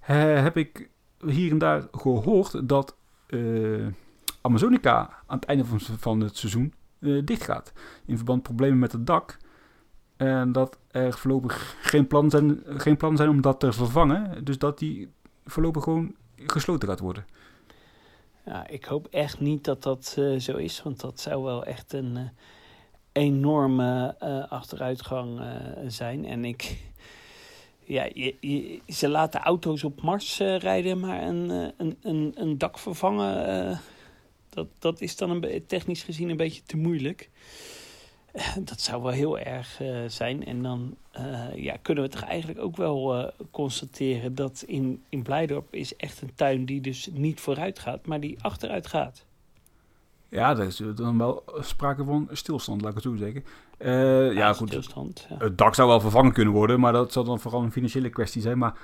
heb ik hier en daar gehoord dat Amazonica aan het einde van, van het seizoen dicht gaat. In verband problemen met het dak. En dat er voorlopig geen plannen zijn, geen plan zijn om dat te vervangen. Dus dat die voorlopig gewoon gesloten gaat worden. Ja, ik hoop echt niet dat dat zo is, want dat zou wel echt een enorme uh, achteruitgang uh, zijn. En ik, ja, je, ze laten auto's op Mars uh, rijden, maar een, een, een, een dak vervangen, dat, dat is dan een, technisch gezien een beetje te moeilijk. Dat zou wel heel erg zijn. En dan ja, kunnen we toch eigenlijk ook wel constateren dat in, in Blijdorp is echt een tuin die dus niet vooruit gaat, maar die achteruit gaat. Ja, er is dan wel sprake van stilstand, laat ik het zo zeggen. Uh, ja, goed. Stilstand, ja. Het dak zou wel vervangen kunnen worden, maar dat zal dan vooral een financiële kwestie zijn. Maar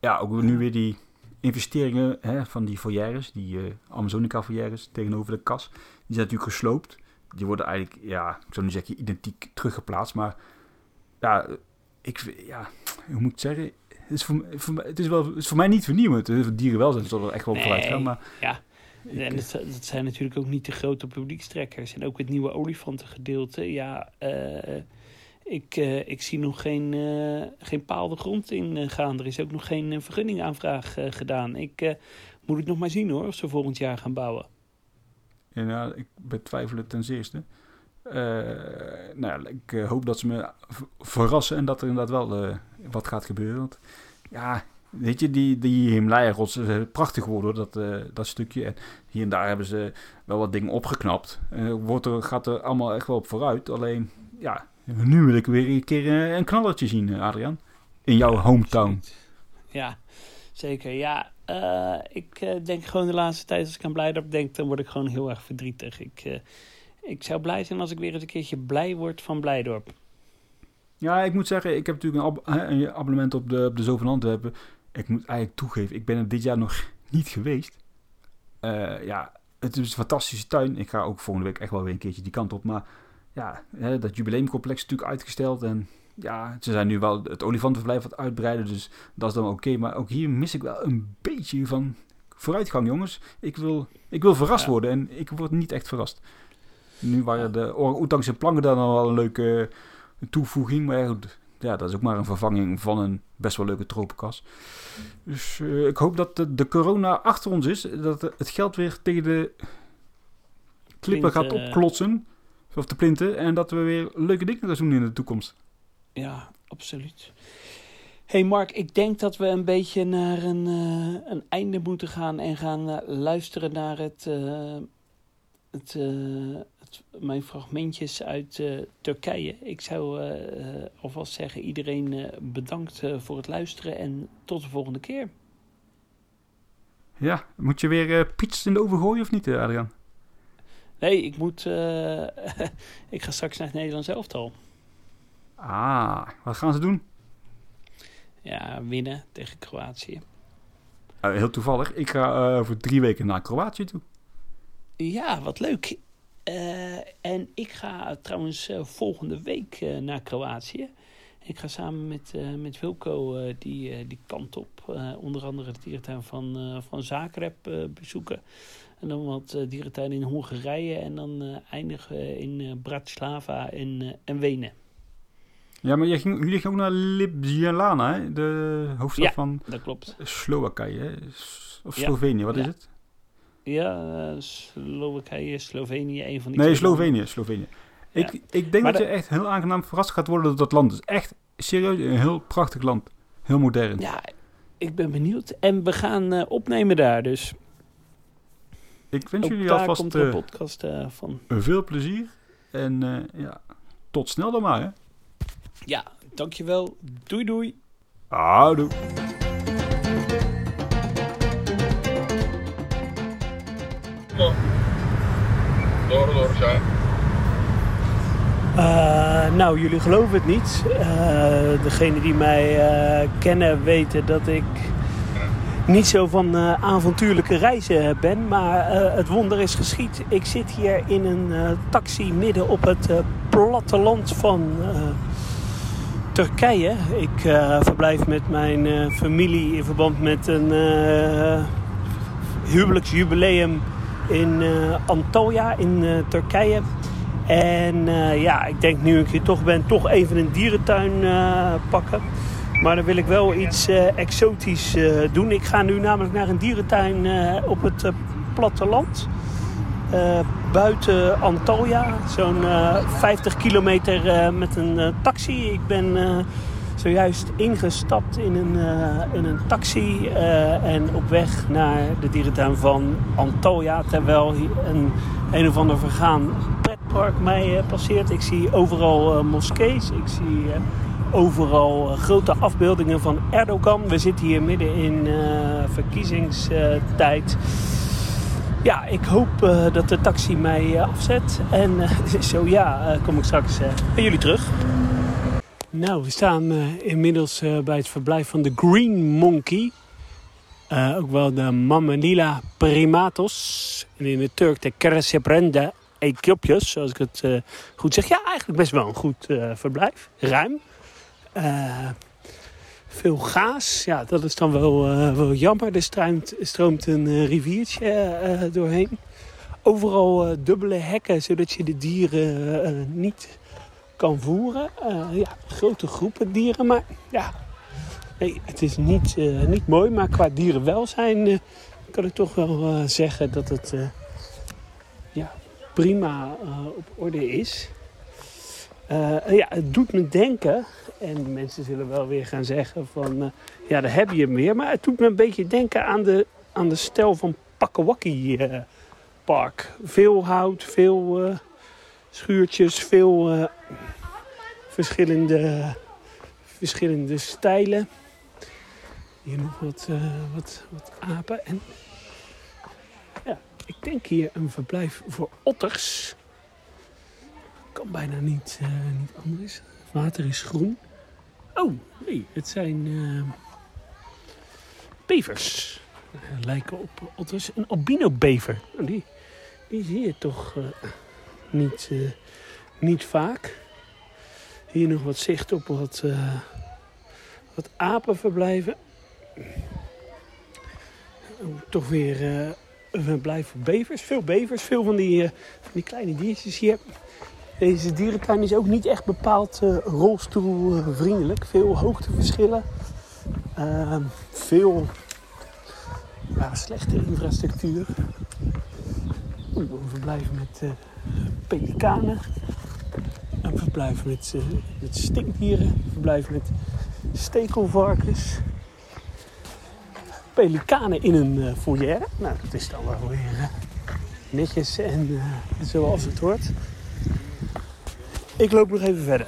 ja, ook nu weer die investeringen hè, van die foyeres, die uh, Amazonica foyeres tegenover de kas, die zijn natuurlijk gesloopt. Die worden eigenlijk, ja, ik zou niet zeggen identiek teruggeplaatst, maar ja, ik, ja, hoe moet ik het zeggen? Het is voor, voor, het is wel, het is voor mij niet vernieuwend. Dierenwelzijn zal er echt wel nee, vooruit gaan, maar... Ja en dat, dat, zijn natuurlijk ook niet de grote publiekstrekkers. En ook het nieuwe olifantengedeelte. Ja, uh, ik, uh, ik zie nog geen, uh, geen paal de grond in gaan. Er is ook nog geen vergunningaanvraag gedaan. Ik moet het nog maar zien hoor, of ze volgend jaar gaan bouwen. Ja, nou, ik betwijfel het ten zeerste. nou, ik hoop dat ze me verrassen en dat er inderdaad wel wat gaat gebeuren. Want ja, Weet je, die, die Himalaya-rots is prachtig geworden, dat, uh, dat stukje. En hier en daar hebben ze wel wat dingen opgeknapt. Uh, wordt er, gaat er allemaal echt wel op vooruit. Alleen, ja, nu wil ik weer een keer uh, een knallertje zien, Adriaan. In jouw hometown. Ja, zeker. Ja, ik denk gewoon de laatste tijd, als ik aan Blijdorp denk, dan word ik gewoon heel erg verdrietig. Ik, ik zou blij zijn als ik weer eens een keertje blij word van Blijdorp. Ja, ik moet zeggen, ik heb natuurlijk een, ab een abonnement op de, op de Antwerpen ik moet eigenlijk toegeven, ik ben er dit jaar nog niet geweest. Uh, ja, het is een fantastische tuin. Ik ga ook volgende week echt wel weer een keertje die kant op. Maar ja, hè, dat jubileumcomplex is natuurlijk uitgesteld. En ja, ze zijn nu wel het olifantenverblijf wat uitbreiden. Dus dat is dan oké. Maar ook hier mis ik wel een beetje van vooruitgang, jongens. Ik wil, ik wil verrast worden en ik word niet echt verrast. Nu waren de orang-oetangse planken dan al wel een leuke toevoeging. Maar ja, goed, ja, dat is ook maar een vervanging van een best wel leuke tropenkas. Dus eh, ik hoop dat de, de corona achter ons is. Dat het geld weer tegen de klippen gaat Plinten, eh. opklotsen. Of te plinten. En dat we weer leuke dingen gaan doen in de toekomst. Ja, absoluut. hey Mark, ik denk dat we een beetje naar een, eh, een einde moeten gaan en gaan luisteren naar het, het, eh, het, mijn fragmentjes uit eh, Turkije. Ik zou eh, alvast zeggen, iedereen bedankt voor het luisteren en tot de volgende keer. Ja, moet je weer piets in de oven gooien of niet, Adriaan? Nee, ik moet. ik ga straks naar het Nederlands elftal. Ah, wat gaan ze doen? Ja, winnen tegen Kroatië. Heel toevallig. Ik ga over drie weken naar Kroatië toe. Ja, wat leuk. Eh, en ik ga trouwens eh, volgende week eh, naar Kroatië. Ik ga samen met, met Wilco die, die kant op. Onder andere de dierentuin van, van Zagreb bezoeken. En dan wat dierentuin in Hongarije. En dan eindigen we in Bratislava en, en Wenen. Ja, maar jij ging, jullie gingen ook naar Ljubljana, hè? de hoofdstad Ja. van Dat klopt. Slowakije. Of Ja. Slovenië, wat is Ja. het? Ja, eh, Slowakije, Slovenië, een van die Nee. Slovenië. Slovenië. Ik, Ja. ik denk Maar dat de- je echt heel aangenaam verrast gaat worden door dat land. Het is echt serieus een heel prachtig land. Heel modern. Ja, ik ben benieuwd. En we gaan eh, opnemen daar dus. ik wens Ook jullie alvast komt eh, podcast van. veel plezier. En ja, tot snel dan maar. Hè? Ja, dankjewel. Doei doei. Houdoe. Şahin. Eh, nou, jullie geloven het niet. Uh, die mij eh, kennen weten dat ik niet zo van avontuurlijke reizen ben. Maar het wonder is geschied. Ik zit hier in een taxi midden op het platteland van Turkije. Ik verblijf met mijn familie in verband met een huwelijksjubileum in eh, Antalya in eh, Turkije. En eh, ja, ik denk nu ik hier toch ben, toch even een dierentuin pakken. Maar dan wil ik wel iets exotisch doen. Ik ga nu namelijk naar een dierentuin op het platteland. Buiten Antalya, zo'n eh, 50 kilometer met een taxi. Ik ben zojuist ingestapt in een, eh, in een taxi eh, en op weg naar de dierentuin van Antalya. Terwijl een, een of ander vergaan pretpark mij eh, passeert. Ik zie overal moskees. Ik zie overal grote afbeeldingen van Erdogan. We zitten hier midden in verkiezingstijd. Ja, ik hoop dat de taxi mij afzet. En zo ja, kom ik straks bij jullie terug. Nou, we staan eh, inmiddels eh, bij het verblijf van de Green Monkey. Eh, ook wel de Mammalila primatos. En in het Turk de Cresceprenda Ethiopius, zoals ik het goed zeg. Ja, eigenlijk best wel een goed verblijf. Ruim. Veel gaas. Ja, dat is dan wel, wel jammer. Er stroomt, een riviertje doorheen. Overal dubbele hekken, zodat je de dieren niet kan voeren. Eh, ja, grote groepen dieren, maar ja, het is niet, eh, niet mooi. Maar qua dierenwelzijn eh, kan ik toch wel zeggen dat het ja, prima op orde is. Ja, het doet me denken, en mensen zullen wel weer gaan zeggen van, ja, daar heb je hem weer. Maar het doet me een beetje denken aan de, aan de stijl van Pakkawakkie eh, Park. Veel hout, veel schuurtjes, veel verschillende, verschillende stijlen. Hier nog wat, eh, wat, wat apen. En ja, ik denk hier een verblijf voor otters. Kan bijna niet, eh, niet anders. Het water is groen. Oh, nee, het zijn eh, bevers. Lijken op otters. Een albino-bever. Nou, die, die zie je toch niet, niet vaak. Hier nog wat zicht op wat, eh, wat apenverblijven. Toch weer eh, een verblijf voor bevers. Veel bevers, veel van die, eh, van die kleine diertjes hier. Deze dierentuin is ook niet echt bepaald uh, rolstoelvriendelijk. Veel hoogteverschillen. Uh, veel slechte infrastructuur. Oeh, een verblijf met uh, pelikanen. Verblijf met, uh, stinkdieren. Verblijf met stekelvarkens. Pelikanen in een uh, foyer. Nou, dat is dan wel weer netjes en zoals het hoort. Ik loop nog even verder.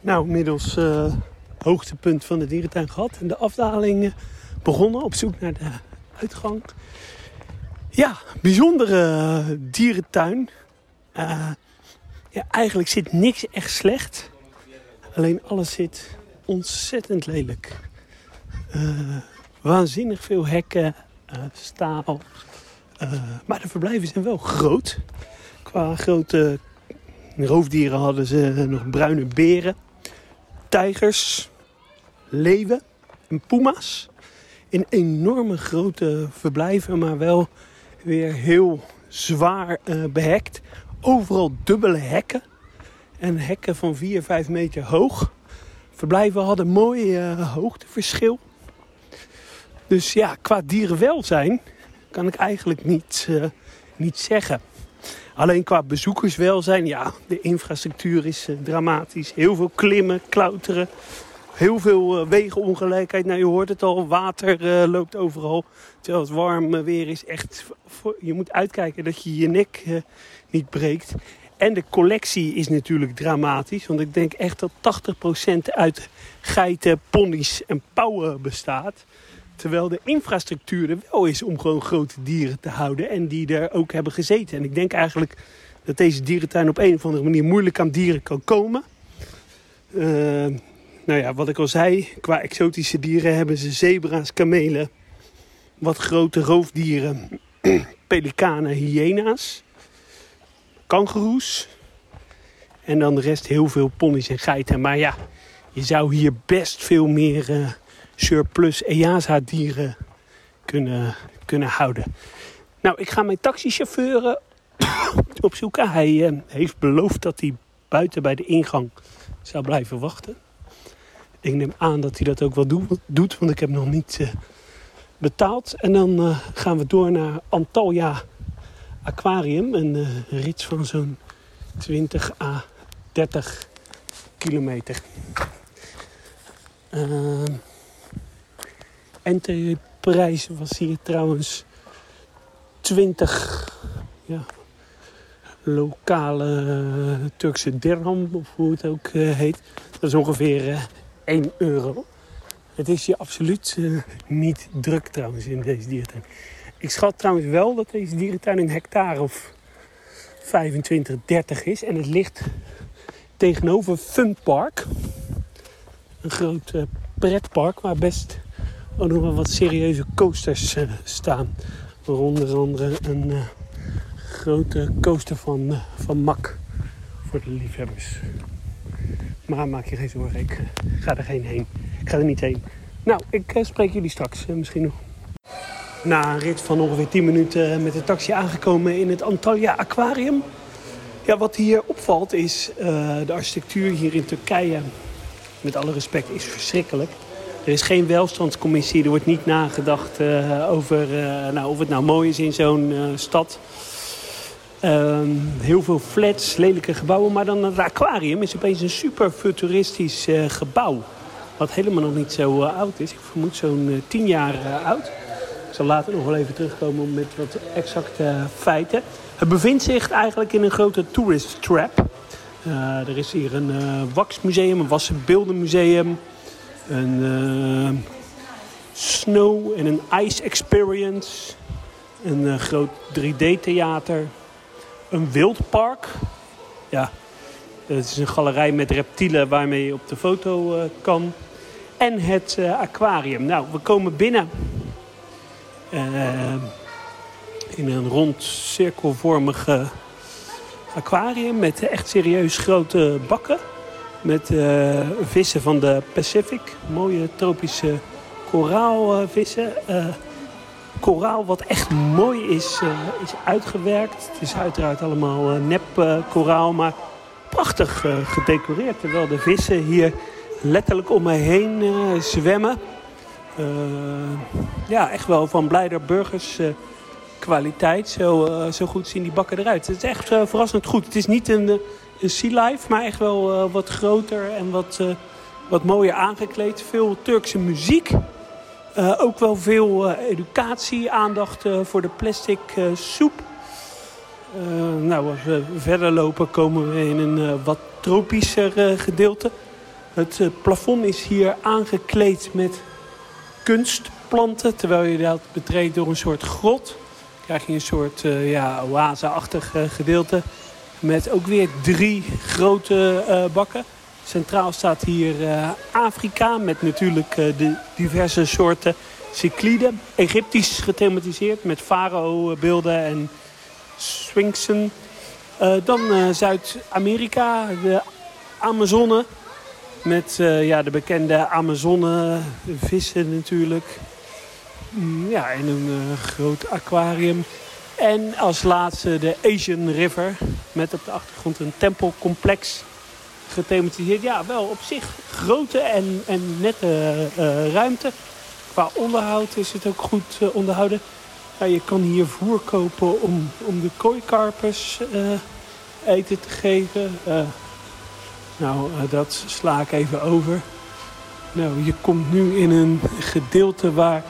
Nou, inmiddels hoogtepunt van de dierentuin gehad. En de afdaling begonnen op zoek naar de uitgang. Ja, bijzondere dierentuin. Ja, eigenlijk zit niks echt slecht. Alleen alles zit ontzettend lelijk. Uh, waanzinnig veel hekken, staal. maar de verblijven zijn wel groot. Qua grote roofdieren hadden ze nog bruine beren, tijgers, leeuwen en puma's. In enorme grote verblijven, maar wel weer heel zwaar behekt. Overal dubbele hekken. En hekken van 4, 5 meter hoog. Verblijven hadden mooi uh, hoogteverschil. Dus ja, qua dierenwelzijn kan ik eigenlijk niet, uh, niet zeggen. Alleen qua bezoekerswelzijn, ja, de infrastructuur is uh, dramatisch. Heel veel klimmen, klauteren. Heel veel wegenongelijkheid. Nou, je hoort het al, water loopt overal. Terwijl het warm weer is. Echt, je moet uitkijken dat je je nek niet breekt. En de collectie is natuurlijk dramatisch. Want ik denk echt dat 80% uit geiten, ponies en pauwen bestaat. Terwijl de infrastructuur er wel is om gewoon grote dieren te houden. En die er ook hebben gezeten. En ik denk eigenlijk dat deze dierentuin op een of andere manier moeilijk aan dieren kan komen. Uh, nou ja, wat ik al zei, qua exotische dieren hebben ze zebra's, kamelen, wat grote roofdieren, pelikanen, hyena's, kangoeroes. En dan de rest heel veel ponies en geiten. Maar ja, je zou hier best veel meer uh, surplus EASA dieren kunnen, kunnen houden. Nou, ik ga mijn taxichauffeur opzoeken. Hij uh, heeft beloofd dat hij buiten bij de ingang zou blijven wachten. Ik neem aan dat hij dat ook wel doet, want ik heb nog niet betaald. En dan gaan we door naar Antalya Aquarium. Een uh, rit van zo'n 20 à 30 kilometer. Uh, was hier trouwens 20 ja, lokale Turkse dirham, of hoe het ook uh, heet. Dat is ongeveer uh, 1 euro. Het is hier absoluut uh, niet druk trouwens in deze dierentuin. Ik schat trouwens wel dat deze dierentuin een hectare of 25, 30 is. En het ligt tegenover Fun Park. Een groot uh, pretpark waar best ook nog wel wat serieuze coasters uh, staan. Onder andere een uh, grote coaster van, van Mack voor de liefhebbers. Maar maak je geen zorgen, ik ga er geen heen. Ik ga er niet heen. Nou, ik spreek jullie straks misschien nog. Na een rit van ongeveer 10 minuten met de taxi aangekomen in het Antalya Aquarium. Ja, wat hier opvalt is de architectuur hier in Turkije. Met alle respect is verschrikkelijk. Er is geen welstandscommissie. Er wordt niet nagedacht uh, over uh, nou, of het nou mooi is in zo'n stad. heel veel flats, lelijke gebouwen. Maar dan het aquarium is opeens een super futuristisch gebouw. Wat helemaal nog niet zo oud is. Ik vermoed zo'n 10 jaar oud. Ik zal later nog wel even terugkomen met wat exacte feiten. Het bevindt zich eigenlijk in een grote tourist trap. er is hier een waxmuseum, een wassen beeldenmuseum een uh, snow en een ice experience. Een uh, groot 3D-theater. Een wildpark. Ja, het is een galerij met reptielen waarmee je op de foto uh, kan. En het aquarium. Nou, we komen binnen in een rond cirkelvormige aquarium met echt serieus grote bakken. Met uh, vissen van de Pacific. Mooie tropische koraalvissen. Uh, koraal wat echt mooi is, eh, is uitgewerkt. Het is uiteraard allemaal eh, nep eh, koraal, maar prachtig eh, gedecoreerd. Terwijl de vissen hier letterlijk om mij heen eh, zwemmen. Eh, ja, echt wel van Blijder Burgers eh, kwaliteit. Zo, eh, zo goed zien die bakken eruit. Het is echt verrassend goed. Het is niet een, sea life, maar echt wel wat groter en wat, wat mooier aangekleed. Veel Turkse muziek. Ook wel veel educatie, aandacht voor de plastic soep. Nou, als we verder lopen komen we in een wat tropischer gedeelte. Het plafond is hier aangekleed met kunstplanten. Terwijl je dat betreedt door een soort grot. Krijg je een soort eh, ja, oase-achtig gedeelte. Met ook weer drie grote eh, bakken. Centraal staat hier eh, Afrika met natuurlijk de diverse soorten cycliden. Egyptisch gethematiseerd met farao-beelden en sphinxen. Dan Zuid-Amerika, de Amazone. Met eh, ja, de bekende Amazone-vissen natuurlijk. Mm, Ja, en een eh, groot aquarium. En als laatste de Asian River. Met op de achtergrond een tempelcomplex gethematiseerd. Ja, wel op zich grote en, en nette eh, ruimte. Qua onderhoud is het ook goed onderhouden. Ja, je kan hier voer kopen om, om de kooikarpers eten te geven. Nou, eh, dat sla ik even over. Nou, je komt nu in een gedeelte waar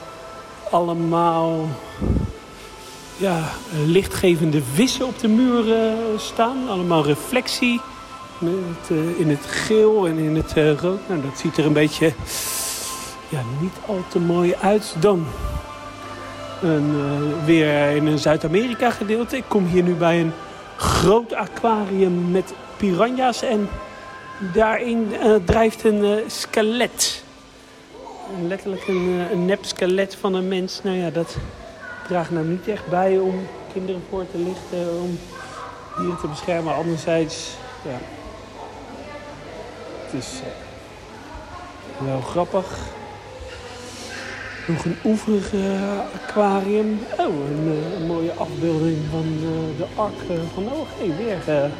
allemaal ja, lichtgevende vissen op de muur eh, staan. Allemaal reflectie. Met, eh, in het geel en in het rood. Nou, dat ziet er een beetje ja, niet al te mooi uit. Dan een, weer in een Zuid-Amerika gedeelte. Ik kom hier nu bij een groot aquarium met piranha's. En daarin eh, drijft een eh, skelet. Letterlijk een, eh, een nep skelet van een mens. Nou ja, dat draagt nou niet echt bij om kinderen voor te lichten. Om dieren te beschermen. Anderzijds, ja. Het is wel grappig. Nog een oeverig aquarium. Oh, een, mooie afbeelding van eh, de ark van Noach. Hey, weer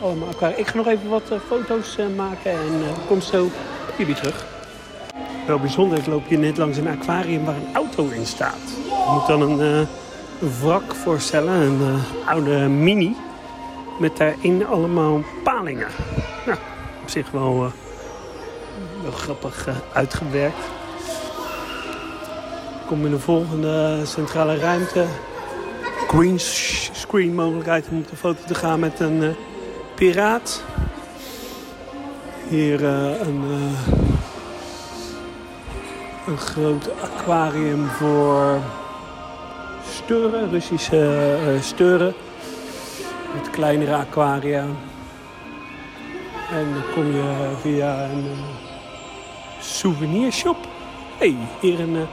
allemaal aquarium. Ik ga nog even wat eh, foto's eh, maken en eh, kom zo jullie terug. Wel bijzonder, loop hier net langs een aquarium waar een auto in staat. Je moet dan een, wrak voorstellen, een oude mini. Met daarin allemaal palingen. Nou, op zich wel, wel grappig uitgewerkt. Ik kom in de volgende centrale ruimte. Green screen mogelijkheid om op de foto te gaan met een piraat. Hier eh, een, eh, een groot aquarium voor steuren, Russische eh, steuren. Met kleinere aquaria. En dan kom je via een souvenirshop. hey, hier een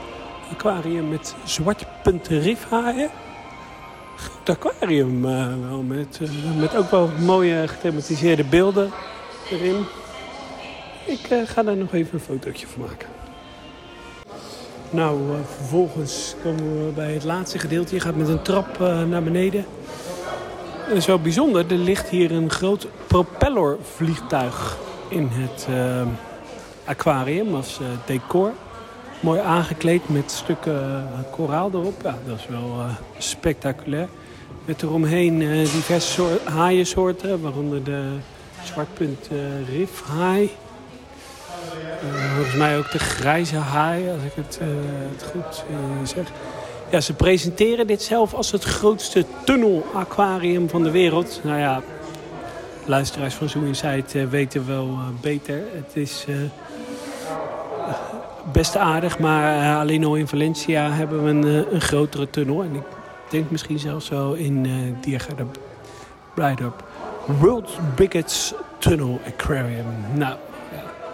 aquarium met zwartpunten rifhaaien. Groot aquarium eh, wel, met, eh, met ook wel mooie gethematiseerde beelden erin. Ik eh, ga daar nog even een fotootje van maken. Nou, vervolgens komen we bij het laatste gedeelte. Je gaat met een trap naar beneden. Wel bijzonder. Er ligt hier een groot propellervliegtuig in het aquarium als decor. Mooi aangekleed met stukken eh, koraal erop. Ja, dat is wel eh, spectaculair. Met eromheen eh, diverse soort haaiensoorten, waaronder de zwartpunt eh rifhaai. Volgens mij ook de grijze haai, als ik het, het goed zeg. Ja, ze presenteren dit zelf als het grootste tunnelaquarium van de wereld. Nou ja, luisteraars van Zoo Insight eh, weten wel beter. Het is best aardig, maar eh, alleen al in Valencia hebben we een, eh, een grotere tunnel. En ik denk misschien zelfs wel in uh, Diergaarde Blijdorp. World's Biggest Tunnel Aquarium. Nou,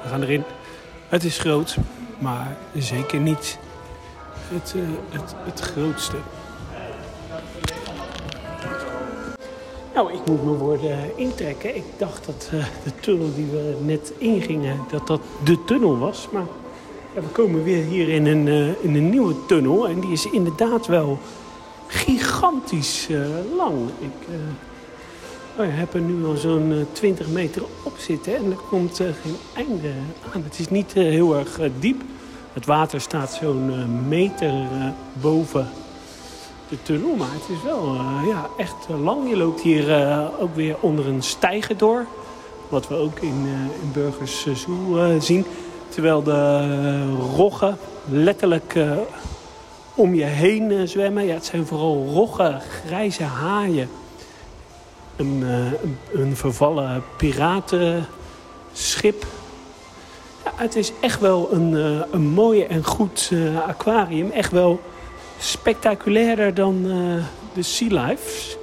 we gaan erin. Het is groot, maar zeker niet het, eh, het, het grootste. Nou, ik moet mijn woorden intrekken. Ik dacht dat eh, de tunnel die we net ingingen, dat dat de tunnel was. Maar We komen weer hier in een, eh, in een nieuwe tunnel. En die is inderdaad wel gigantisch eh, lang. Ik eh, heb er nu al zo'n eh, 20 meter op zitten. En er komt geen einde aan. Het is niet heel erg diep. Het water staat zo'n meter boven de tunnel. Maar het is wel ja, echt lang. Je loopt hier ook weer onder een steiger door. Wat we ook in, in Burgers Zoo zien. Terwijl de roggen letterlijk eh, om je heen eh, zwemmen. Ja, het zijn vooral roggen, grijze haaien. Een, eh, een, een vervallen piratenschip. Ja, het is echt wel een, een mooie en goed aquarium. Echt wel spectaculairder dan de Sea Lives.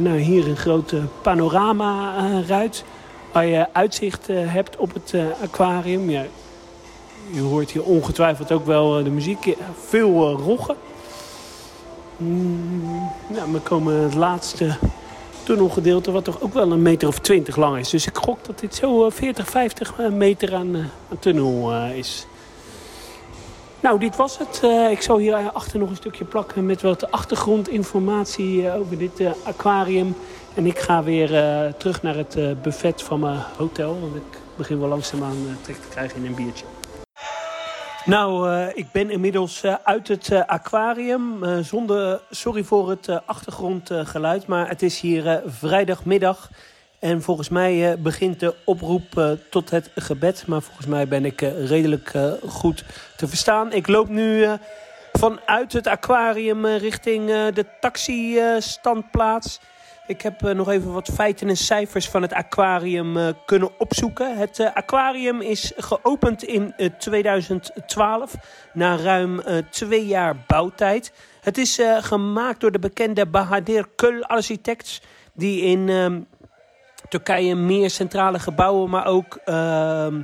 Nou, hier een grote panorama-ruit. Waar je uitzicht eh, hebt op het eh, aquarium. Ja, je hoort hier ongetwijfeld ook wel eh, de muziek. Veel roggen. Mm, nou, we komen het laatste tunnelgedeelte, wat toch ook wel een meter of twintig lang is. Dus ik gok dat dit zo eh, 40, 50 eh, meter aan, tunnel is. Nou, dit was het. Ik zal hier achter nog een stukje plakken met wat achtergrondinformatie over dit aquarium. En ik ga weer eh, terug naar het eh, buffet van mijn hotel. Want ik begin wel langzaamaan uh, trek te krijgen in een biertje. Nou, eh, ik ben inmiddels eh, uit het eh, aquarium. Eh, zonder, sorry voor het eh, achtergrondgeluid, maar het is hier eh, vrijdagmiddag. En volgens mij eh, begint de oproep eh, tot het gebed. Maar volgens mij ben ik eh, redelijk eh, goed te verstaan. Ik loop nu eh, vanuit het aquarium eh, richting eh, de taxi-standplaats. Ik heb eh, nog even wat feiten en cijfers van het aquarium eh, kunnen opzoeken. Het eh, aquarium is geopend in eh, 2012, na ruim twee jaar bouwtijd. Het is gemaakt door de bekende Bahadir Kul Architects, die in ehm, Turkije meer centrale gebouwen, maar ook ehm,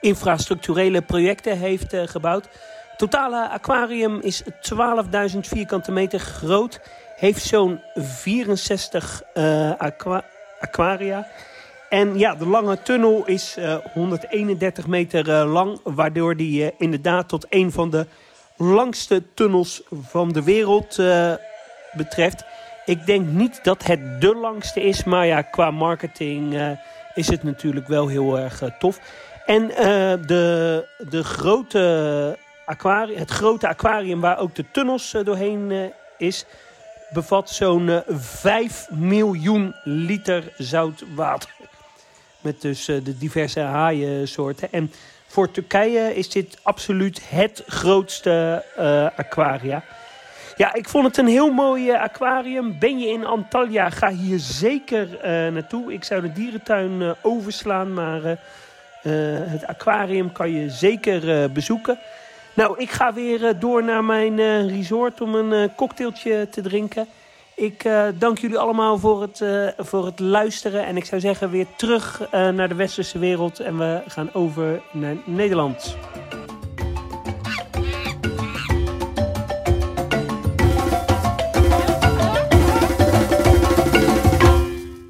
infrastructurele projecten heeft gebouwd. Het totale aquarium is 12.000 vierkante meter groot. Heeft zo'n 64 eh, aqua- aquaria. En ja, de lange tunnel is eh, 131 meter eh, lang. Waardoor die eh, inderdaad tot een van de langste tunnels van de wereld eh, betreft. Ik denk niet dat het de langste is. Maar ja, qua marketing eh, is het natuurlijk wel heel erg eh, tof. En eh, de, de grote aquarium, het grote aquarium waar ook de tunnels eh, doorheen eh, is, bevat zo'n eh, 5 miljoen liter zout water. Met dus eh, de diverse haaiensoorten. En voor Turkije is dit absoluut het grootste eh, aquaria. Ja, ik vond het een heel mooi eh, aquarium. Ben je in Antalya, ga hier zeker eh, naartoe. Ik zou de dierentuin eh, overslaan, maar eh, eh, het aquarium kan je zeker eh, bezoeken. Nou, ik ga weer eh, door naar mijn eh, resort om een eh, cocktailtje te drinken. Ik dank jullie allemaal voor het, voor het luisteren. En ik zou zeggen weer terug naar de westerse wereld. En we gaan over naar Nederland.